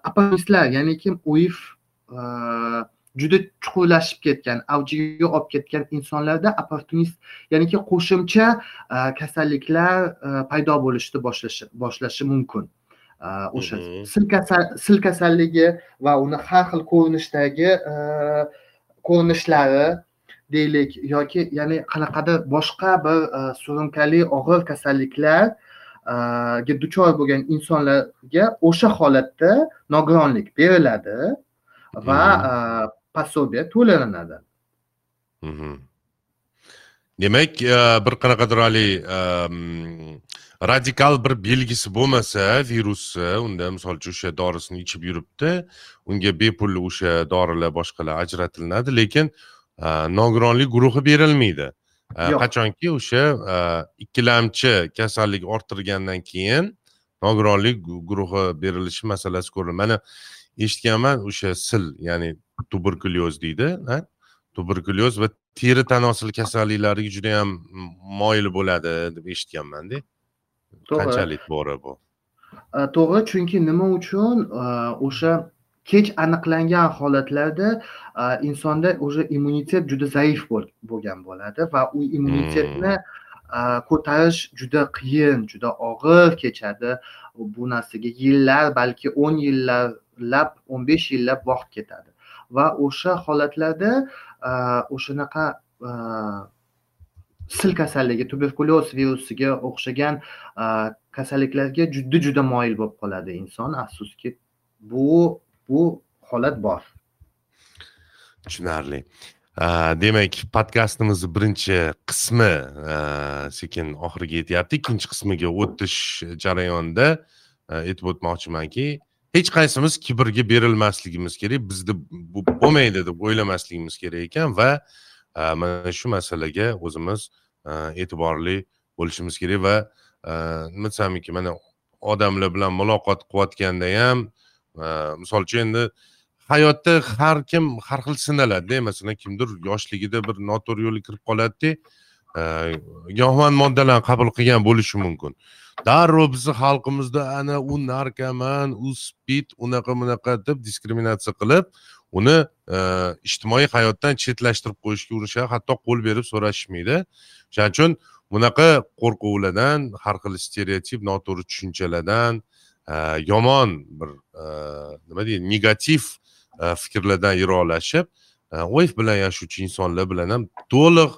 Opportunistlar ya'ni kim oif juda chuqurlashib ketgan avjiga olib ketgan insonlarda opportunist ya'niki qo'shimcha kasalliklar paydo bo'lishni boshlashi boshlashi mumkin. O'sha sil sil kasalligi va uni har xil ko'rinishdagi ko'rinishlari deylik yoki ya'ni qanaqadir boshqa bir surunkali og'ir kasalliklarga duchor bo'lgan insonlarga o'sha holatda nogironlik beriladi va пособие to'lanadi. Demak bir qanaqadir haligi radikal bir belgisi bo'lmasa virusni unda misol uchun o'sha dorisini ichib yuribdi unga bepul o'sha dorilar boshqalar ajratilinadi lekin nogironlik guruhi berilmaydi. Qachonki o'sha ikkilamchi kasallik orttirgandan keyin nogironlik guruhi berilishi masalasi ko'riladi mana eshitganman o'sha sil ya'ni tuberkulyoz deydi tuberkulyoz va teri tanosil kasalliklariga juda yam moyil bo'ladi deb eshitganmanda qanchalik to'g'ri bu? To'g'ri chunki nima uchun? O'sha kech aniqlangan holatlarda insonda уже immunitet juda zaif bo'lgan bo'ladi va u immunitetni hmm. Ko'tarish juda qiyin juda og'ir kechadi. Bu narsaga yillar balki o'n yillarlab o'n besh yillab vaqt ketadi. Va o'sha holatlarda o'shanaqa sil kasalligi tuberkulyoz virusiga o'xshagan kasalliklarga juda juda moyil bo'lib qoladi inson. Afsuski bu bu holat bor. Tushunarli. Э, demak podkastimizni birinchi qismi э, sekin oxiriga yetyapti. Ikkinchi qismiga o'tish jarayonida e, aytib o'tmoqchimanki hech qaysimiz kibrga berilmasligimiz kerak bizda bu bo'lmaydi deb o'ylamasligimiz kerak ekan va e, mana shu masalaga o'zimiz e, e'tiborli bo'lishimiz kerak va nima desamiki mana odamlar bilan muloqot qilayotganda ham misol uchun endi hayotda har kim har xil sinaladida masalan kimdir yoshligida bir noto'g'ri yo'lga kirib qoladida e, giyohvand moddalarni qabul qilgan bo'lishi mumkin. Darrov bizni xalqimizda ana u narkoman u spid unaqa bunaqa deb diskriminatsiya qilib uni e, ijtimoiy hayotdan chetlashtirib qo'yishga urinishadi hatto qo'l berib so'rashishmaydi o'shaning uchun bunaqa qo'rquvlardan har xil stereotip noto'g'ri tushunchalardan e, yomon bir nima deydi negativ Э, fikrlardan yiroqlashib oif э, bilan yashovchi insonlar bilan ham to'liq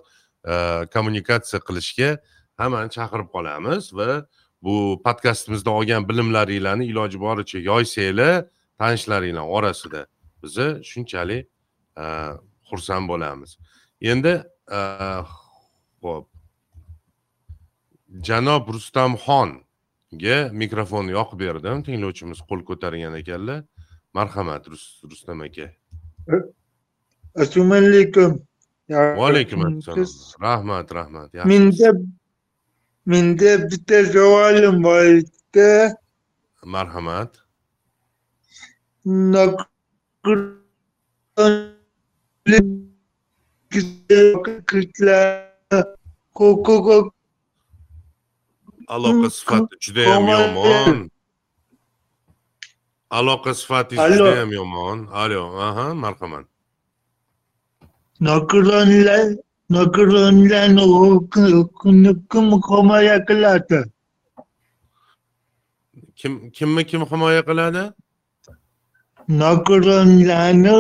э, kommunikatsiya qilishga hammani chaqirib qolamiz va bu podkastimizda olgan bilimlaringlarni iloji boricha yoysanglar tanishlaringlar orasida biza shunchalik e, xursand bo'lamiz. Endi e, ho'p janob rustamxonga mikrofonni yoqib berdim. Tinglovchimiz qo'l ko'targan ekanlar. Marhamat rustam aka assalomu alaykum va alaykum assalom rahmat rahmat. Menda menda bitta savolim bor edi marhamat. Aloqa sifati judayam yomon aloqa sifatingiz judayam yomon. Alo aha marhamat. Nogironlar nogironlarni kim himoya qiladi? Kim kimni kim himoya qiladi? Nogironlarni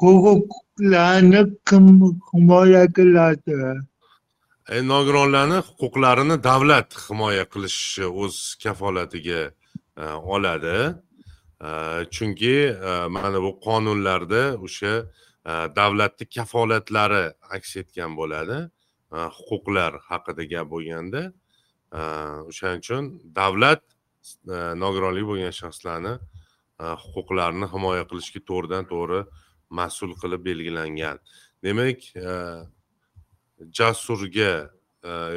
huquqlarini kim himoya qiladi? E, nogironlarni huquqlarini davlat himoya qilishi o'z kafolatiga e, oladi. e, chunki mana bu qonunlarda o'sha davlatni kafolatlari aks etgan bo'ladi huquqlar haqida gap bo'lganda o'shaning uchun davlat nogironlik bo'lgan shaxslarni huquqlarini himoya qilishga to'g'ridan to'g'ri mas'ul qilib belgilangan. Demak jasurga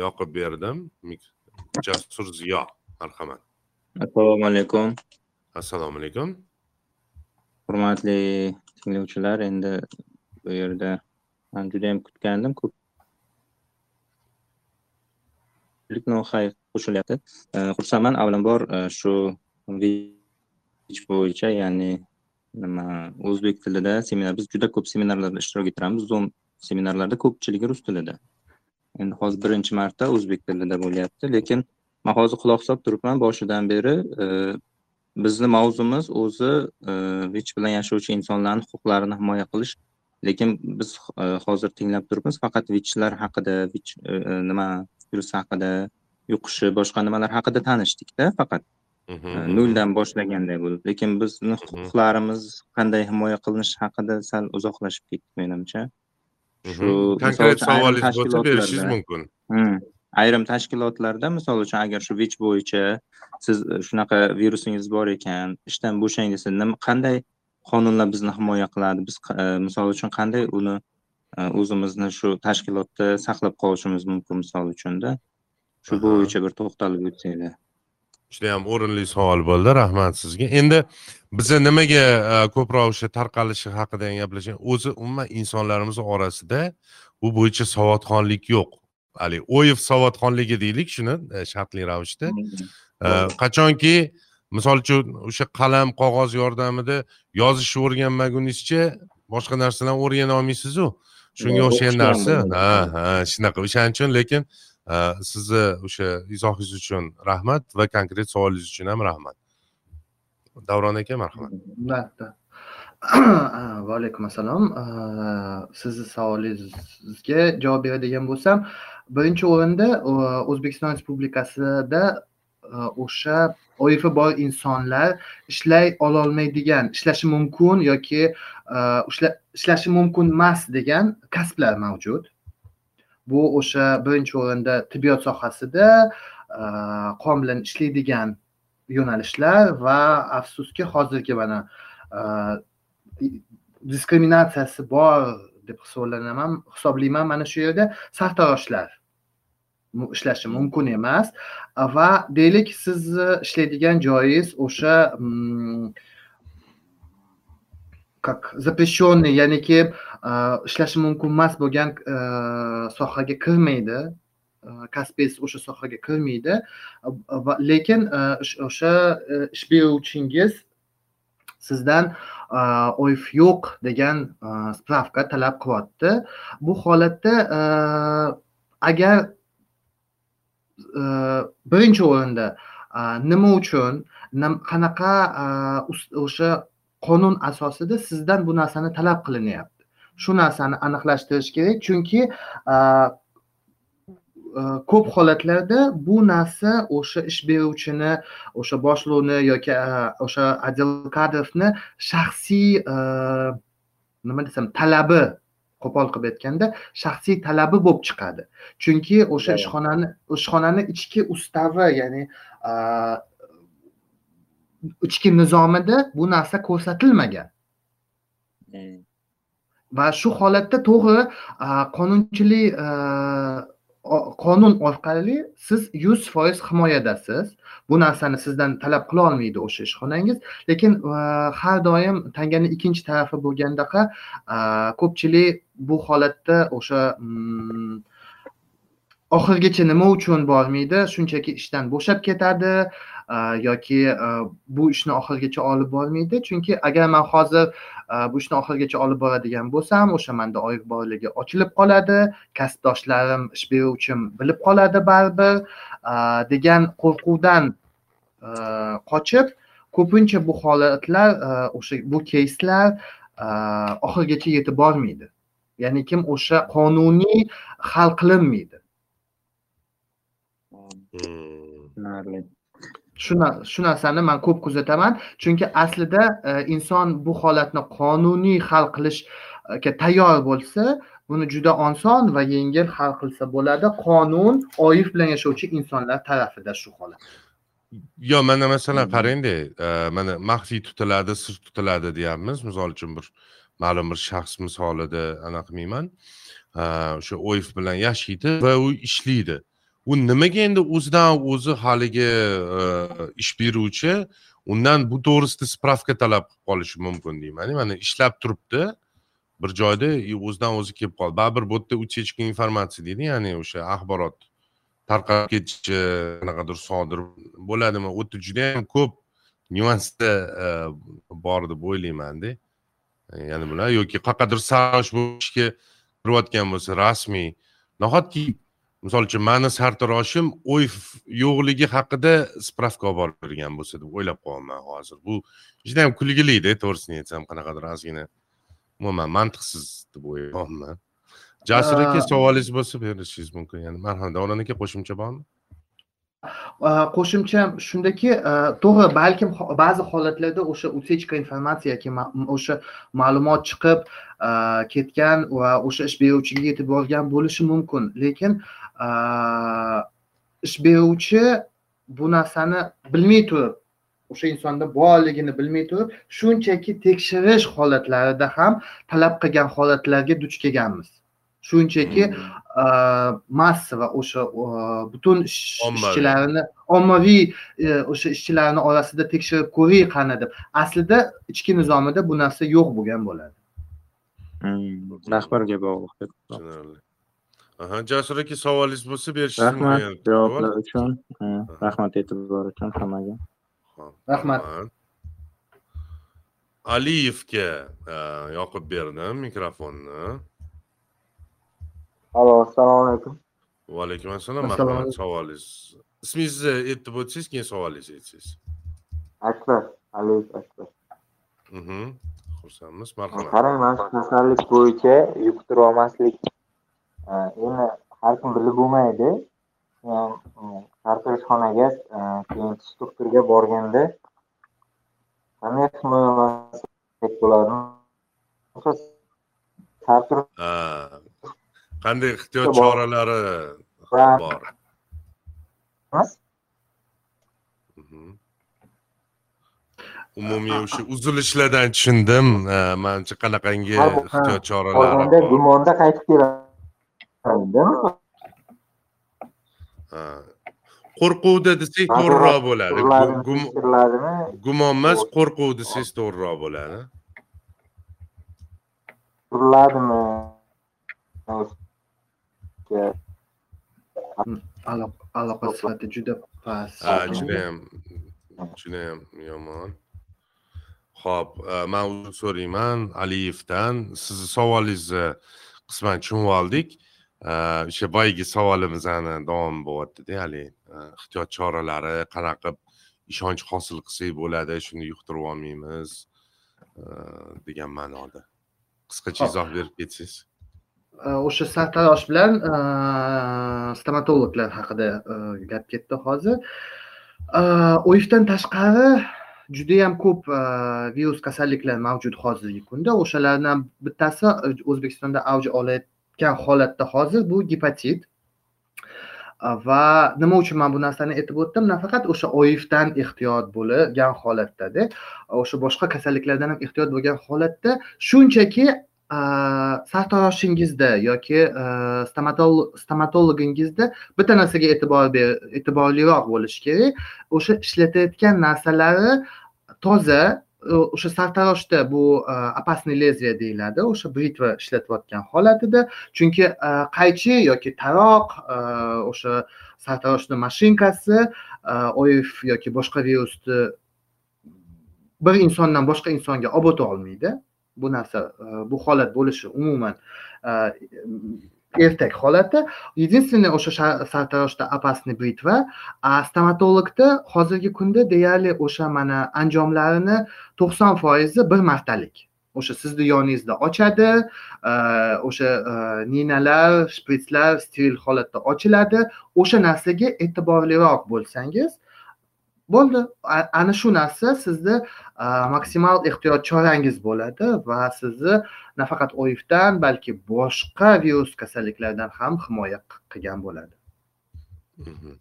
yoqib berdim. Jasur ziyo marhamat. Assalomu alaykum. Assalomu alaykum. Hurmatli tinglovchilar endi bu yerda man judayam kutgandim ko'p nohay qo'shilyapti. Xursandman avvalambor e, shu bo'yicha ya'ni nima o'zbek tilida seminar biz juda ko'p seminarlarda ishtirok etamiz zoom seminarlarda ko'pchiligi rus tilida. Endi hozir birinchi marta o'zbek tilida bo'lyapti lekin man hozir quloq solib turibman boshidan beri e, bizni mavzumiz o'zi vich bilan yashovchi insonlarni huquqlarini himoya qilish. Lekin biz hozir tinglab turibmiz faqat vichlar haqida vich nima virus haqida yuqishi boshqa nimalar haqida tanishdikda faqat. Noldan boshlaganday bo'lib. Lekin bizni huquqlarimiz qanday himoya qilinishi haqida sal uzoqlashib ketdik menimcha. Shu konkret savolingiz bo'lsa berishingiz mumkin ayrim tashkilotlarda misol uchun agar shu vich bo'yicha siz shunaqa virusingiz bor ekan ishdan bo'shang desa nima qanday qonunlar bizni himoya qiladi? Biz misol uchun qanday uni o'zimizni shu tashkilotda saqlab qolishimiz mumkin misol uchunda? Shu bo'yicha bir to'xtalib o'tsanglar. Judayam o'rinli savol bo'ldi rahmat sizga. Endi biza nimaga ko'proq o'sha tarqalishi haqida gaplashgan o'zi umuman insonlarimiz orasida bu bo'yicha savodxonlik yo'q haligi o'yev savodxonligi deylik shuni e, shartli ravishda. Qachonki misol uchun o'sha qalam qog'oz yordamida yozishni o'rganmagunizcha boshqa narsalarni o'rgana olmaysizu. Shunga o'xshagan narsa ha ha shunaqa. O'shaning uchun lekin sizni o'sha izohingiz uchun rahmat va konkret savolingiz uchun ham rahmat. Davron aka marhamat. Va alaykum assalom sizni savolingizga javob beradigan bo'lsam birinchi o'rinda e, o'zbekiston respublikasida e, o'sha oifi bor insonlar ishlay ololmaydigan ishlashi mumkin yoki e, ishlashi mumkin emas degan kasblar mavjud. Bu o'sha birinchi o'rinda tibbiyot sohasida qon bilan ishlaydigan yo'nalishlar va afsuski hozirgi mana diskriminatsiyasi bor deb hisoblanaman hisoblayman mana shu yerda sartaroshlar. Ishlashi mumkin emas. Va deylik sizni e, ishlaydigan joyingiz o'sha как запрещенный ya'niki ishlashi mumkin emas bo'lgan e, sohaga kirmaydi. E, Kasbingiz o'sha sohaga kirmaydi. Lekin o'sha ish beruvchingiz sizdan oif yo'q degan spravka talab qilyapti. Bu holatda agar Э, birinchi o'rinda nima uchun? Qanaqa o'sha qonun asosida sizdan bu narsani talab qilinyapti? Shu narsani aniqlashtirish kerak chunki ko'p holatlarda bu narsa o'sha ish beruvchini o'sha boshliqni yoki o'sha отдел kadrovni shaxsiy nima desam talabi qo'pol qilib aytganda shaxsiy talabi bo'lib chiqadi. Chunki o'sha ishxonani ishxonani ichki ustavi ya'ni ichki nizomida bu narsa ko'rsatilmagan. Va shu holatda to'g'ri qonunchilik qonun orqali siz yuz foiz himoyadasiz. Bu narsani sizdan talab qila olmaydi o'sha ishxonangiz. Lekin har doim tanganing ikkinchi tarafi bo'lgandaqa ko'pchilik bu holatda o'sha mm, oxirigacha nima uchun bormaydi? Shunchaki ishdan bo'shab ketadi. Yoki bu ishni oxirigacha olib bormaydi. Chunki agar man hozir bu ishni oxirigacha olib boradigan bo'lsam o'sha manda oylik borligi ochilib qoladi. Kasbdoshlarim ish beruvchim bilib qoladi baribir. Degan qo'rquvdan qochib ko'pincha bu holatlar o'sha bu keyslar oxirigacha yetib bormaydi. Ya'ni kim o'sha qonuniy hal qilinmaydi. Tushunarli shu narsani man ko'p kuzataman. Chunki aslida e, inson bu holatni qonuniy hal qilishga tayyor bo'lsa buni juda oson va yengil hal qilsa bo'ladi. Qonun oif bilan yashovchi insonlar tarafida shu holat. Yo mana masalan qarangda e, mana maxfiy tutiladi sir tutiladi deyapmiz. Misol uchun bir ma'lum bir shaxs misolida anaqa qilmayman. E, o'sha oif bilan yashaydi va u ishlaydi u nimaga endi o'zidan o'zi haligi e, ish beruvchi? Undan bu to'g'risida spravka talab qilib qolishi mumkin deyman mana ishlab turibdi. Bir joyda o'zidan o'zi kelib qoldi. Baribir bu yerda утечка informatsiya deydi ya'ni o'sha axborot tarqalib ketishi qanaqadir sodir bo'ladimi? U yerda judayam ko'p nyuansda e, bor deb o'ylaymanda ya'ni bular yoki qayerqadir saralash bo'lishga kirayotgan bo'lsa rasmiy. Nahotki misol uchun mani sartaroshim oy yo'qligi haqida spravka olib borib bergan bo'lsa deb o'ylab qolyapman hozir. Bu juda yam kulgilida to'g'risini aytsam qanaqadir ozgina. Umuman mantiqsiz deb o'ylayapman. Jasur aka savolingiz bo'lsa berishingiz mumkin. Ya'ni marhamat davron aka qo'shimcha bormi? Qo'shimcha shundaki to'g'ri balkim ba'zi holatlarda o'sha утечка informatsiya yoki o'sha ma'lumot chiqib ketgan va o'sha ish beruvchiga yetib borgan bo'lishi mumkin. Lekin ish beruvchi bu narsani bilmay turib o'sha insonda borligini bilmay turib shunchaki tekshirish holatlarida ham talab qilgan holatlarga duch kelganmiz. Shunchaki hmm. massa va o'sha butun ishchilarini ommaviy e, o'sha ishchilarni orasida tekshirib ko'ray qani deb aslida ichki nizomida bu narsa yo'q bo'lgan bo'ladi. Hmm. rahbarga bog'liq. Tushunarli jasur aka savolingiz bo'lsa berishingiz mumkin rahmat javoblar uchun. Rahmat e'tibor uchun hammaga. Rahmat. aliyevga yoqib berdim mikrofonni. Alo assalomu alaykum. Va alaykum assalom marhamat savolingiz. Ismingizni aytib o'tsangiz keyin savolingizni aytsangiz. Akbar aliyev akbar. Xursandmiz marhamat. Qarang mana shu kasallik bo'yicha yuqtirib olmaslik endi har kim bilib bo'lmaydi sartaroshxonaga keyin tish doktoriga borganda qanday himoyalansak bo'ladi qanday ehtiyot choralari bor? Umumiy o'sha uzilishlardan tushundim. Manimcha qanaqangi ehtiyot choralari gumonda qaytib keladi qo'rquvda desak to'g'riroq bo'ladi. gumon emas qo'rquv desangiz to'g'riroq bo'ladi. Turiladimi aloqa sifati juda past. Ha judayam judayam yomon. Ho'p man uzr so'rayman aliyevdan. Sizni savolingizni qisman tushunib oldik o'sha boyagi savolimizni davom bo'lyaptida haligi ehtiyot choralari qanaqa qilib ishonch hosil qilsak bo'ladi shuni yuqtirib olmaymiz degan ma'noda. Qisqacha izoh berib ketsangiz. O'sha sartarosh bilan stomatologlar haqida gap ketdi hozir. Oifdan tashqari judayam ko'p virus kasalliklar mavjud hozirgi kunda. O'shalardan bittasi o'zbekistonda avj olayotgan holatda hozir bu gepatit. Va nima uchun man bu narsani aytib o'tdim? Nafaqat o'sha oifdan ehtiyot bo'lgan holatdada o'sha boshqa kasalliklardan ham ehtiyot bo'lgan holatda shunchaki sartaroshingizda yoki stomatologingizda bitta narsaga e'tibor e'tiborliroq bo'lish kerak. O'sha ishlatayotgan narsalari toza o'sha sartaroshda bu опасный лезвие deyiladi o'sha britva ishlatayotgan holatida chunki qaychi yoki taroq o'sha sartaroshni mashinkasi oif yoki boshqa virusni bir insondan boshqa insonga olib o'ta olmaydi bu narsa bu holat bo'lishi umuman ertak holatda единственный o'sha sartaroshda опасный britva a stomatologda hozirgi kunda deyarli o'sha mana anjomlarini to'qson foizi bir martalik o'sha sizni yoningizda ochadi o'sha ninalar shpritslar steril holatda ochiladi o'sha narsaga e'tiborliroq bo'lsangiz bo'ldi. Ana shu narsa sizni maksimal ehtiyot chorangiz bo'ladi va sizni nafaqat oifdan balki boshqa virus kasalliklardan ham himoya qilgan bo'ladi. Mhm.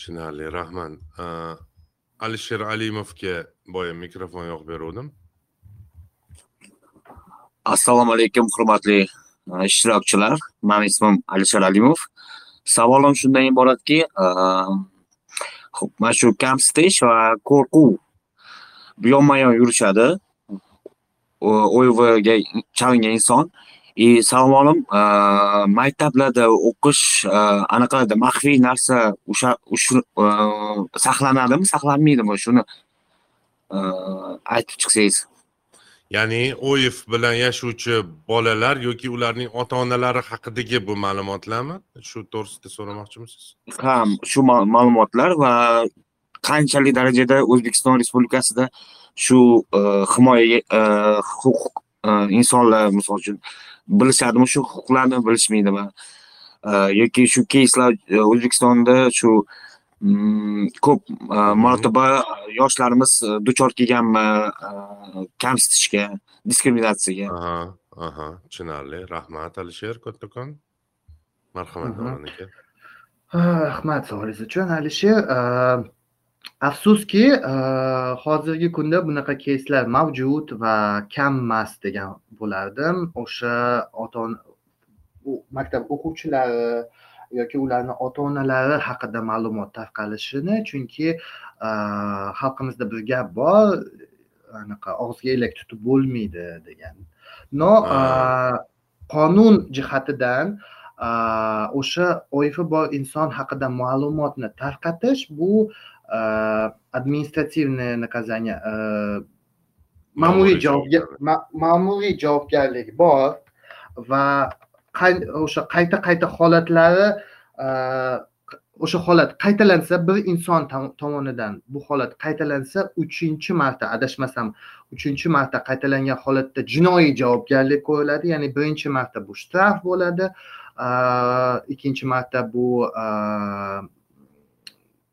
tushunarli rahmat alisher alimovga boya mikrofon yoqib beruvdim. Assalomu alaykum hurmatli ishtirokchilar. Mani ismim alisher alimov. Savolim shundan iboratki Xo'p, mana shu kamsitish va qo'rquv yonma yon yurishadi. OYVga chalingan inson. И savolim e, maktablarda o'qish e, anaqalarda maxfiy narsa o'sha e, saqlanadimi, saqlanmaydimi? Shuni aytib chiqsangiz. Ya'ni oif bilan yashovchi bolalar yoki ularning ota onalari haqidagi bu ma'lumotlarmi? Shu to'g'risida so'ramoqchimisiz? Ha shu ma'lumotlar va qanchalik darajada o'zbekiston respublikasida shu e, himoyaga e, huquq e, insonlar misol uchun bilishadimi shu huquqlarni bilishmaydimi yoki shu keyslar o'zbekistonda shu uh, ko'p e, marotaba yoshlarimiz e, duchor kelganmi e, kamsitishga diskriminatsiyaga. Aha aha. Tushunarli. Rahmat alisher kattakon marhamat davron aka rahmat savolingiz uchun. Alisher afsuski hozirgi kunda bunaqa keyslar mavjud va kammas degan bo'lardim. O'sha ota maktab o'quvchilari yoki ularni ota onalari haqida ma'lumot tarqalishini chunki xalqimizda bir gap bor anaqa og'ziga elak tutib bo'lmaydi degan. No qonun jihatidan o'sha oifi bor inson haqida ma'lumotni tarqatish bu administrativniy наказание ma'muriy javobgar ma'muriy javobgarlik bor va o'sha qayta qayta holatlari e, o'sha holat qaytalansa bir inson tomonidan bu holat qaytalansa uchinchi marta adashmasam uchinchi marta qaytalangan holatda jinoiy javobgarlik ko'riladi ya'ni birinchi marta bu shtraf bo'ladi e, ikkinchi marta bu e,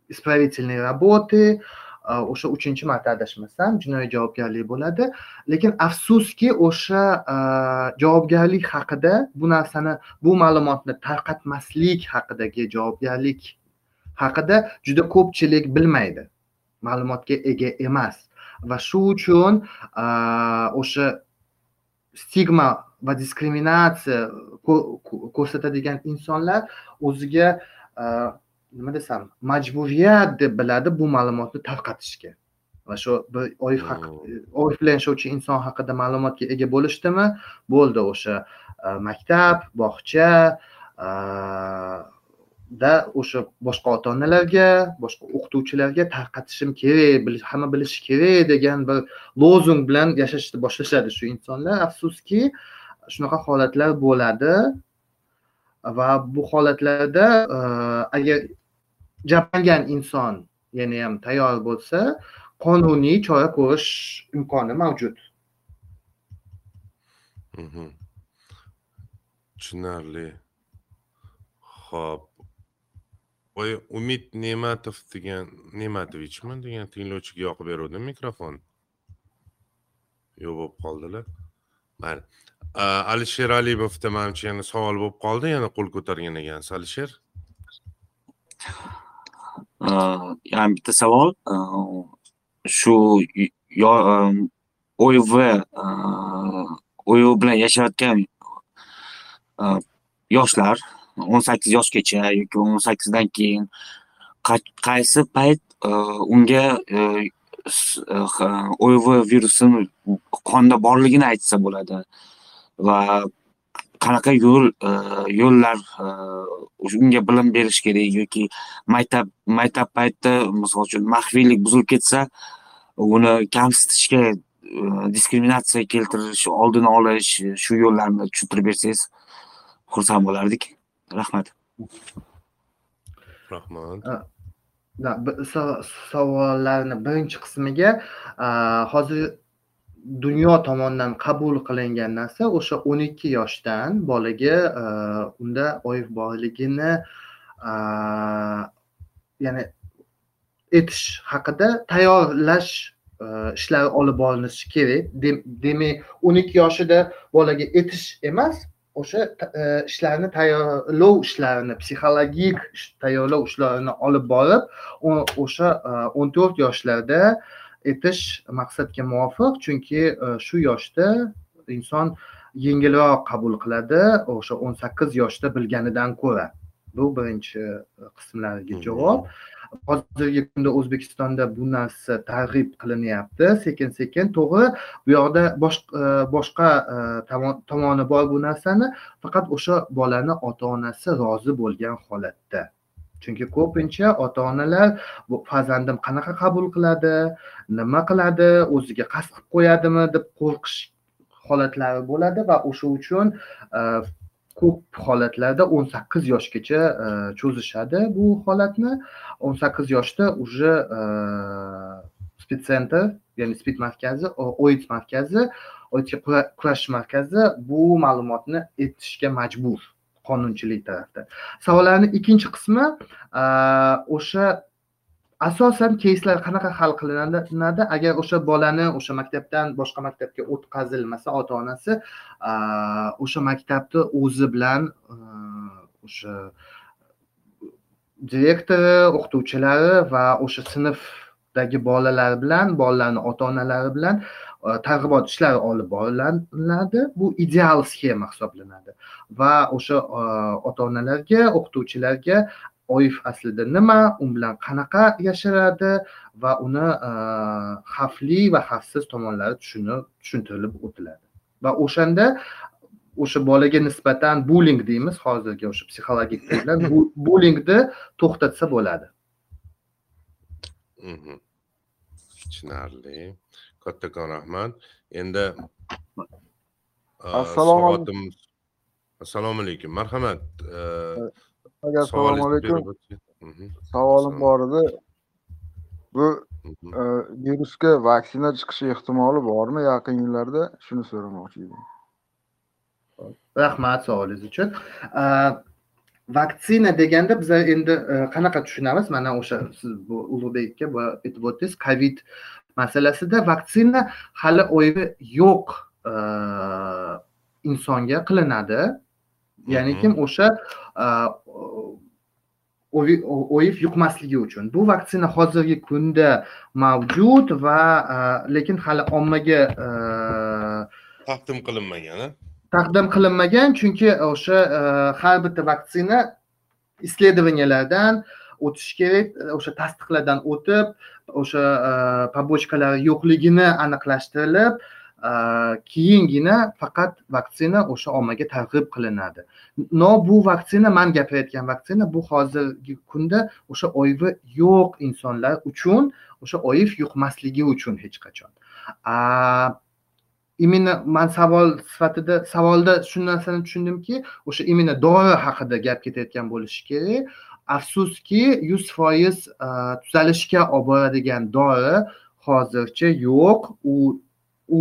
исправительные работы Э, o'sha uchinchi marta adashmasam jinoiy javobgarlik bo'ladi. Lekin afsuski o'sha e, javobgarlik haqida bu narsani bu ma'lumotni tarqatmaslik haqidagi javobgarlik haqida juda ko'pchilik bilmaydi. Ma'lumotga ega emas. Va shu uchun e, o'sha stigma va diskriminatsiya ko'rsatadigan insonlar o'ziga e, nima desam majburiyat deb biladi bu ma'lumotni tarqatishga. Va shu bir oif bilan yashovchi inson haqida ma'lumotga ega bo'lishdimi? Bo'ldi o'sha e, maktab bog'cha e, da o'sha boshqa ota onalarga boshqa o'qituvchilarga tarqatishim kerak hamma bilishi kerak degan bir lozung bilan yashashni boshlashadi shu insonlar. Afsuski shunaqa holatlar bo'ladi. Va bu holatlarda e, agar jabrangan inson ham tayyor bo'lsa qonuniy chora ko'rish imkoni mavjud. Mhm. tushunarli. Ho'p voy umid ne'matov degan ne'matovichmi degan tinglovchiga yoqib beruvdim mikrofon. Yo'q bo'lib qoldilar. Mayli alisher alimovda manimcha yana savol bo'lib qoldi yana qo'l ko'targan ekansiz alisher yana bitta savol shu OYV OYV bilan yashayotgan yoshlar o'n sakkiz yoshgacha yoki o'n sakkizdan keyin qaysi payt unga OYV virusini qonda borligini aytsa bo'ladi va qanaqa yo'l yo'llar unga bilim berish kerak yoki maktab maktab paytida misol uchun maxfiylik buzilib ketsa uni kamsitishga diskriminatsiya keltirish oldini olish shu yo'llarni tushuntirib bersangiz xursand bo'lardik. Rahmat. Rahmat. Savollarni birinchi qismiga hozir dunyo tomonidan qabul qilingan narsa o'sha o'n ikki yoshdan bolaga e, unda oif borligini e, ya'ni etish haqida tayyorlash e, ishlari olib borilishi kerak. Demak o'n ikki yoshida bolaga etish emas o'sha ishlarni tayyorlov ishlarini psixologik tayyorlov ishlarini olib borib o'sha o'n to'rt yoshlarda etish maqsadga muvofiq chunki shu yoshda inson yengilroq qabul qiladi o'sha o'n sakkiz yoshda bilganidan ko'ra. Bu birinchi qismlariga javob. Hozirgi kunda o'zbekistonda bu narsa targ'ib qilinyapti. Sekin sekin to'g'ri bu yoqda boshqa tomoni bor bu narsani. Faqat o'sha bolani ota onasi rozi bo'lgan holatda chunki ko'pincha ota onalar farzandim qanaqa qabul qiladi nima qiladi o'ziga qasd qilib qo'yadimi deb qo'rqish holatlari bo'ladi va o'sha uchun e, ko'p holatlarda o'n sakkiz yoshgacha e, cho'zishadi bu holatni. o'n sakkiz yoshda уже e, spitsentr ya'ni spid markazi oid markazi oidga kurashish markazi bu ma'lumotni aytishga majbur. Qonunchilik tarafda savollarni ikkinchi qismi e, o'sha asosan keyslar qanaqa hal qilinadi agar o'sha bolani o'sha maktabdan boshqa maktabga o'tkazilmasa ota onasi e, o'sha maktabni o'zi bilan e, o'sha direktori o'qituvchilari va o'sha sinfdagi bolalar bilan bolalarni ota onalari bilan Э, targ'ibot ishlari olib boriladi. Bu ideal sxema hisoblanadi. Va o'sha e, ota onalarga o'qituvchilarga oif aslida nima u bilan qanaqa yashiradi va uni e, xavfli va xavfsiz tomonlari tushunib tushuntirilib o'tiladi. Va o'shanda o'sha bolaga nisbatan buling deymiz hozirgi o'sha psixologik bilan bulingni to'xtatsa bo'ladi. Mhmm. Tushunarli. Kattakon rahmat endi assalomu alaykum assalomu alaykum marhamat. Assalomu alaykum savolim bor edi bu virusga vaksina chiqishi ehtimoli bormi yaqin yillarda? Shuni so'ramoqchi edim. Rahmat savolingiz uchun. Vaksina deganda biz endi qanaqa tushunamiz? Mana o'sha siz bu ulug'bek aka aytib o'tdingiz covid masalasida vaksina hali o'yi yo'q insonga qilinadi. Ya'nikim o'sha o'yib yuqmasligi uchun. Bu vaksina hozirgi kunda mavjud va lekin hali ommaga taqdim qilinmagan taqdim qilinmagan. Chunki o'sha har bitta vaksina исследованияларdan o'tish kerak e, o'sha tasdiqlardan o'tib o'sha e, pobochkalari yo'qligini aniqlashtirilib e, keyingina faqat vaksina o'sha ommaga targ'ib qilinadi. No bu vaksina man gapirayotgan vaksina bu hozirgi kunda o'sha oivi yo'q insonlar uchun o'sha oiv yuqmasligi uchun hech qachon. Именно man savol sifatida savolda shu narsani tushundimki o'sha именно dori haqida gap ketayotgan bo'lishi kerak. Afsuski yuz foiz tuzalishga olib boradigan dori hozircha yo'q. U u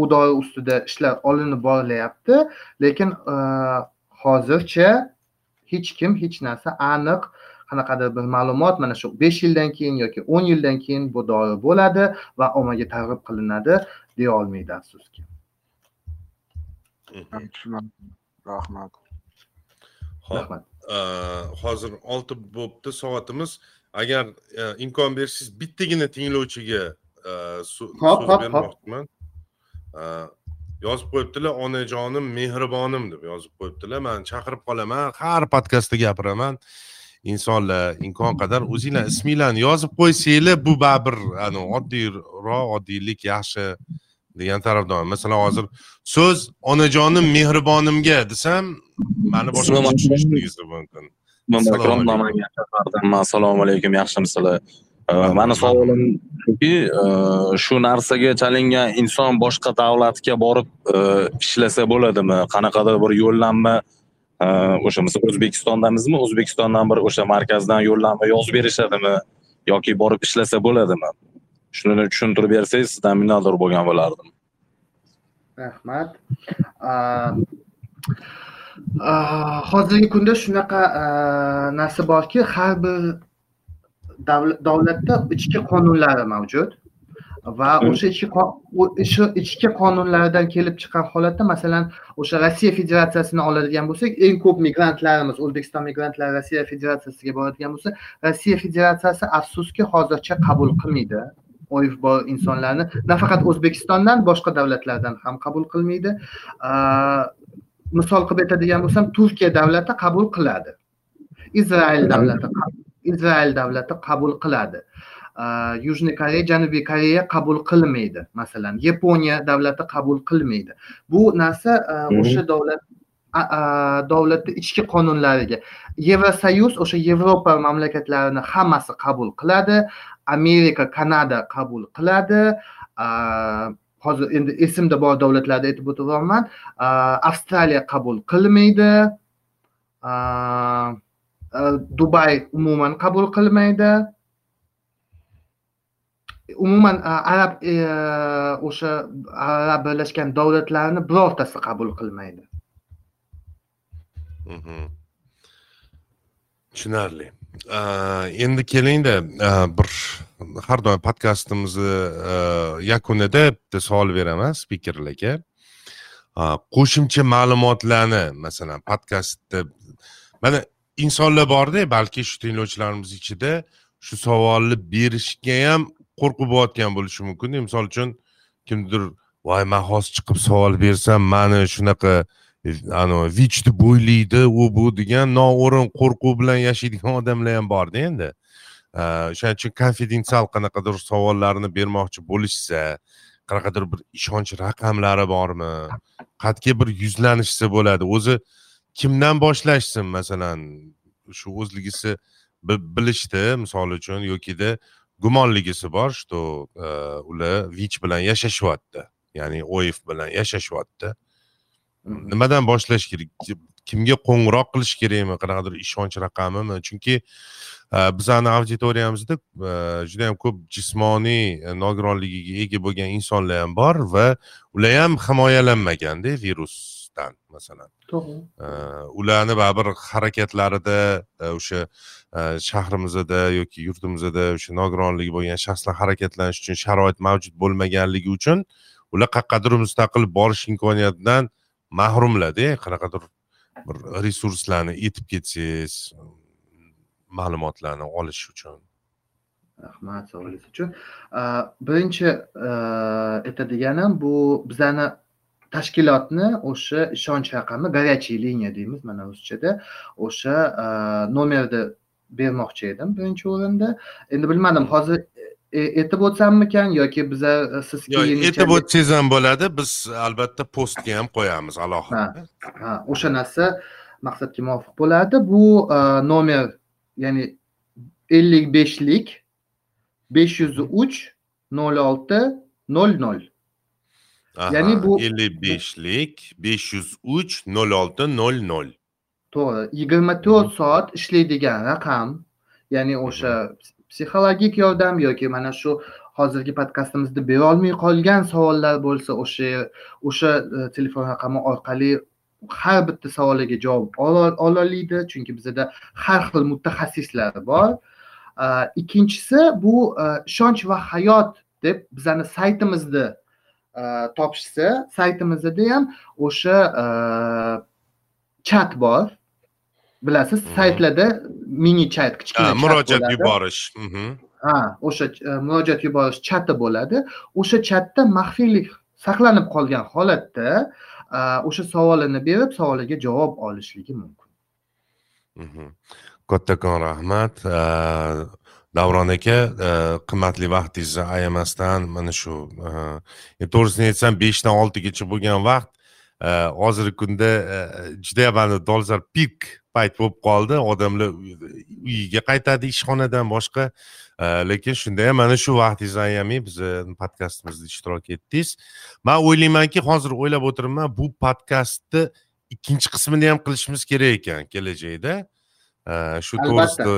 u dori ustida ishlar olinib borilyapti. Lekin hozircha hech kim hech narsa aniq qanaqadir bir ma'lumot mana shu besh yildan keyin yoki o'n yildan keyin bu dori bo'ladi va ommaga targ'ib qilinadi deya olmaydi afsuski. Rahmat. Rahmat hozir olti bo'libdi soatimiz. Agar e, imkon bersangiz bittagina tinglovchiga e, so'z bermoqchiman. Yozib qo'yibdilar onajonim mehribonim deb yozib qo'yibdilar. Man chaqirib qolaman har podkastda gapiraman. Insonlar imkon qadar o'zinglar isminglarni yozib qo'ysanglar bu baribir oddiyroq oddiylik yaxshi degan tarafdorman masalan hozir so'z onajonim mehribonimga desam mani boshqacha tushunishingiz mumkin. Assalomu alaykum. yaxshimisizlar mani savolim shuki shu narsaga chalingan inson boshqa davlatga borib ishlasa bo'ladimi? Qanaqadir bir yo'llanma o'sha misol o'zbekistondamizmi? O'zbekistondan bir o'sha markazdan yo'llanma yozib berishadimi? Yoki borib ishlasa bo'ladimi shuni tushuntirib bersangiz sizdan minnatdor bo'lgan bo'lardim. Rahmat. Hozirgi kunda shunaqa narsa borki har bir davlatda ichki qonunlari mavjud va o'sha ichki ichki qonunlardan kelib chiqqan holatda masalan o'sha rossiya federatsiyasini oladigan bo'lsak eng ko'p migrantlarimiz o'zbekiston migrantlari rossiya federatsiyasiga boradigan bo'lsa rossiya federatsiyasi afsuski hozircha qabul qilmaydi oif bor insonlarni nafaqat o'zbekistondan boshqa davlatlardan ham qabul qilmaydi. Misol qilib aytadigan bo'lsam turkiya davlati qabul qiladi. Izrail davlati izrail davlati qabul qiladi. Yujniy koreya janubiy koreya qabul qilmaydi masalan. Yaponiya davlati qabul qilmaydi. Bu narsa o'sha davlat davlatni ichki qonunlariga yevrosoyuz o'sha yevropa mamlakatlarini hammasi qabul qiladi amerika kanada qabul qiladi. Hozir endi esimda bor davlatlarni aytib o'tyapman avstraliya qabul qilmaydi. Dubay umuman qabul qilmaydi. Umuman arab o'sha arab birlashgan davlatlarini birortasi qabul qilmaydi. Mhm. Tushunarli. Endi kelingda bir har doim podkastimizni yakunida bitta savol beraman spikerlarga qo'shimcha ma'lumotlarni masalan podkastda mana insonlar borda balki shu tinglovchilarimiz ichida shu savolni berishga ham qo'rqib bo'layotgan bo'lishi mumkinda misol uchun kimdir voy man hozir chiqib savol bersam mani shunaqa anavi vichni bo'ylaydi u bu degan noo'rin qo'rquv bilan yashaydigan odamlar ham borda endi. O'shaning uchun konfidensial qanaqadir savollarni bermoqchi bo'lishsa qanaqadir bir ishonch raqamlari bormi? Qayerga bir yuzlanishsa bo'ladi. O'zi kimdan boshlashsin masalan? Shu o'zligisi bilishdi misol uchun yokida gumonligisi bor что e, ular vich bilan yashashyapti. Ya'ni oif bilan yashashyapti. Nimadan boshlash kerak? Kimga qo'ng'iroq qilish kerakmi? Qanaqadir ishonch raqamimi? Chunki bizani auditoriyamizda juda yam ko'p jismoniy nogironligiga ega bo'lgan insonlar ham bor va ular ham himoyalanmaganda virusdan masalan. To'g'ri. Ularni baribir harakatlarida o'sha shahrimizda yoki yurtimizda o'sha nogironligi bo'lgan shaxslar harakatlanish uchun sharoit mavjud bo'lmaganligi uchun ular qayoqqadir mustaqil borish imkoniyatidan mahrumlarda qanaqadir bir resurslarni yetib ketsangiz ma'lumotlarni olish uchun. Rahmat savolingiz uchun. Birinchi aytadiganim bu bizani tashkilotni o'sha ishonch raqami горячий liniya deymiz mana ruschada. O'sha nomerni bermoqchi edim birinchi o'rinda. Endi bilmadim hozir aytib o'tsammikan yoki biza siz keyin aytib o'tsangiz ham bo'ladi. Biz albatta postga ham qo'yamiz alohida. Ha o'sha narsa maqsadga muvofiq bo'ladi. Bu nomer ya'ni ellik beshlik besh yuz uch nol olti nol nol. Ya'ni bu ellik beshlik besh yuz uch nol olti nol nol. To'g'ri yigirma to'rt soat ishlaydigan raqam ya'ni o'sha psixologik yordam yoki mana shu hozirgi podkastimizda berolmay qolgan savollar bo'lsa o'sha o'sha e, telefon raqami orqali har bitta savoliga javob ola chunki bizada har xil mutaxassislar bor. E, ikkinchisi bu e, ishonch va hayot deb bizani saytimizni topishsa saytimizda ham o'sha chat bor. Bilasiz saytlarda mini chat kichkina murojaat yuborish. Ha o'sha murojaat yuborish chati bo'ladi. O'sha chatda maxfiylik saqlanib qolgan holatda o'sha savolini berib savoliga javob olishligi mumkin. Kattakon rahmat. Davron aka qimmatli vaqtingizni ayamasdan mana shu to'g'risini aytsam beshdan oltigacha bo'lgan vaqt hozirgi kunda judayam dolzarb pik payt bo'lib qoldi. Odamlar uyiga qaytadi ishxonadan boshqa. Lekin shunda ham mana shu vaqtingizni ayamay bizni podkastimizda ishtirok etdingiz. Man o'ylaymanki hozir o'ylab o'tiribman bu podkastni ikkinchi qismini ham qilishimiz kerak ekan kelajakda. Shu to'g'risida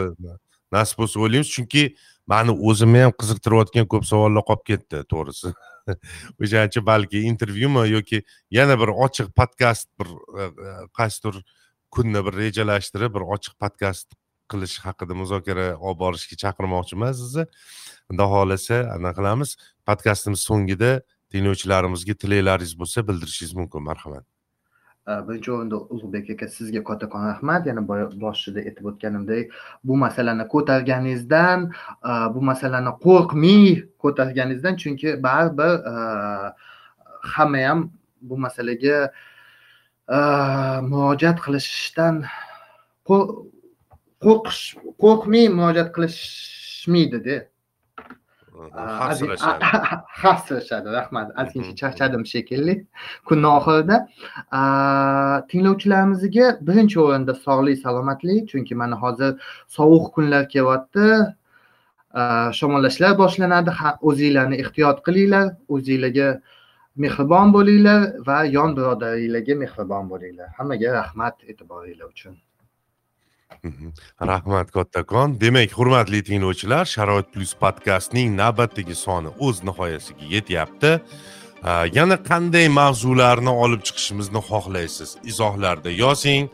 nasib bo'lsa o'ylaymiz. Chunki mani o'zimni ham qiziqtirayotgan ko'p savollar qolib ketdi to'g'risi. O'shaning uchun balki intervyumi yoki yana bir ochiq podkast bir qaysidir kunni bir rejalashtirib bir ochiq podkast qilish haqida muzokara olib borishga chaqirmoqchiman sizni xudo xohlasa anaqa qilamiz. Podkastimiz so'ngida tinglovchilarimizga tilaklaringiz bo'lsa bildirishingiz mumkin. Marhamat. Birinchi o'rinda ulug'bek aka sizga kattakon rahmat yana boshida aytib o'tganimdek bu masalani ko'targaningizdan bu masalani qo'rqmay ko'targaningizdan chunki baribir hamma ham bu masalaga murojaat qilishdan qo'rqish qo'rqmay murojaat qilishmaydida xavfsirashadi rahmat. Ozgincha charchadim shekilli. Kunni oxirida. Tinglovchilarimizga birinchi o'rinda sog'lik salomatlik chunki mana hozir sovuq kunlar kelyapti. Shamollashlar boshlanadi o'zinglarni ehtiyot qilinglar o'zinglarga mehribon bo'linglar va yon birodaringlarga mehribon bo'linglar. Hammaga rahmat e'tiboringlar uchun. Mhm. Rahmat kattakon. Demak hurmatli tinglovchilar sharoit plyus podkastning navbatdagi soni o'z nihoyasiga yetyapti. Yana qanday mavzularni olib chiqishimizni xohlaysiz? Izohlarda yozing.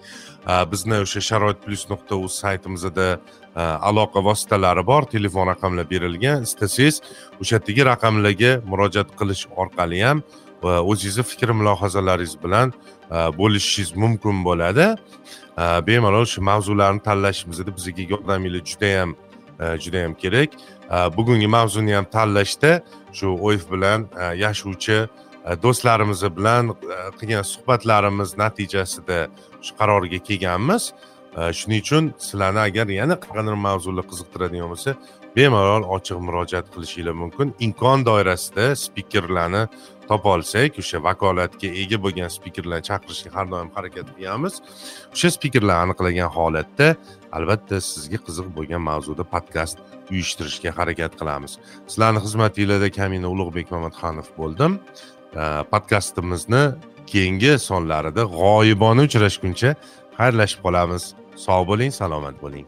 Bizni o'sha sharoit plyus nuqta uz saytimizda Э, aloqa vositalari bor telefon raqamlar berilgan. Istasangiz o'sha yerdagi raqamlarga murojaat qilish orqali ham o'zingizni fikr mulohazalaringiz bilan e, bo'lishishingiz mumkin bo'ladi. E, bemalol shu mavzularni tanlashimizda bizga yordaminglar judayam e, judayam kerak. Bugungi mavzuni ham tanlashda shu oif bilan yashovchi do'stlarimiz bilan qilgan suhbatlarimiz natijasida shu qarorga kelganmiz. Э, shuning uchun sizlarni agar yana qanaqadir mavzular qiziqtiradigan bo'lsa bemalol ochiq murojaat qilishinglar mumkin. Imkon doirasida spikerlarni topa olsak o'sha vakolatga ega bo'lgan spikerlarni chaqirishga har doim harakat qilamiz. O'sha spikerlar aniqlagan holatda albatta sizga qiziq bo'lgan mavzuda podkast uyushtirishga harakat qilamiz. Sizlarni xizmatinglarda kamina ulug'bek mamatxonov bo'ldim. Э, podkastimizni keyingi sonlarida g'oyibona uchrashguncha xayrlashib qolamiz. صاحب الین سلامت بولین.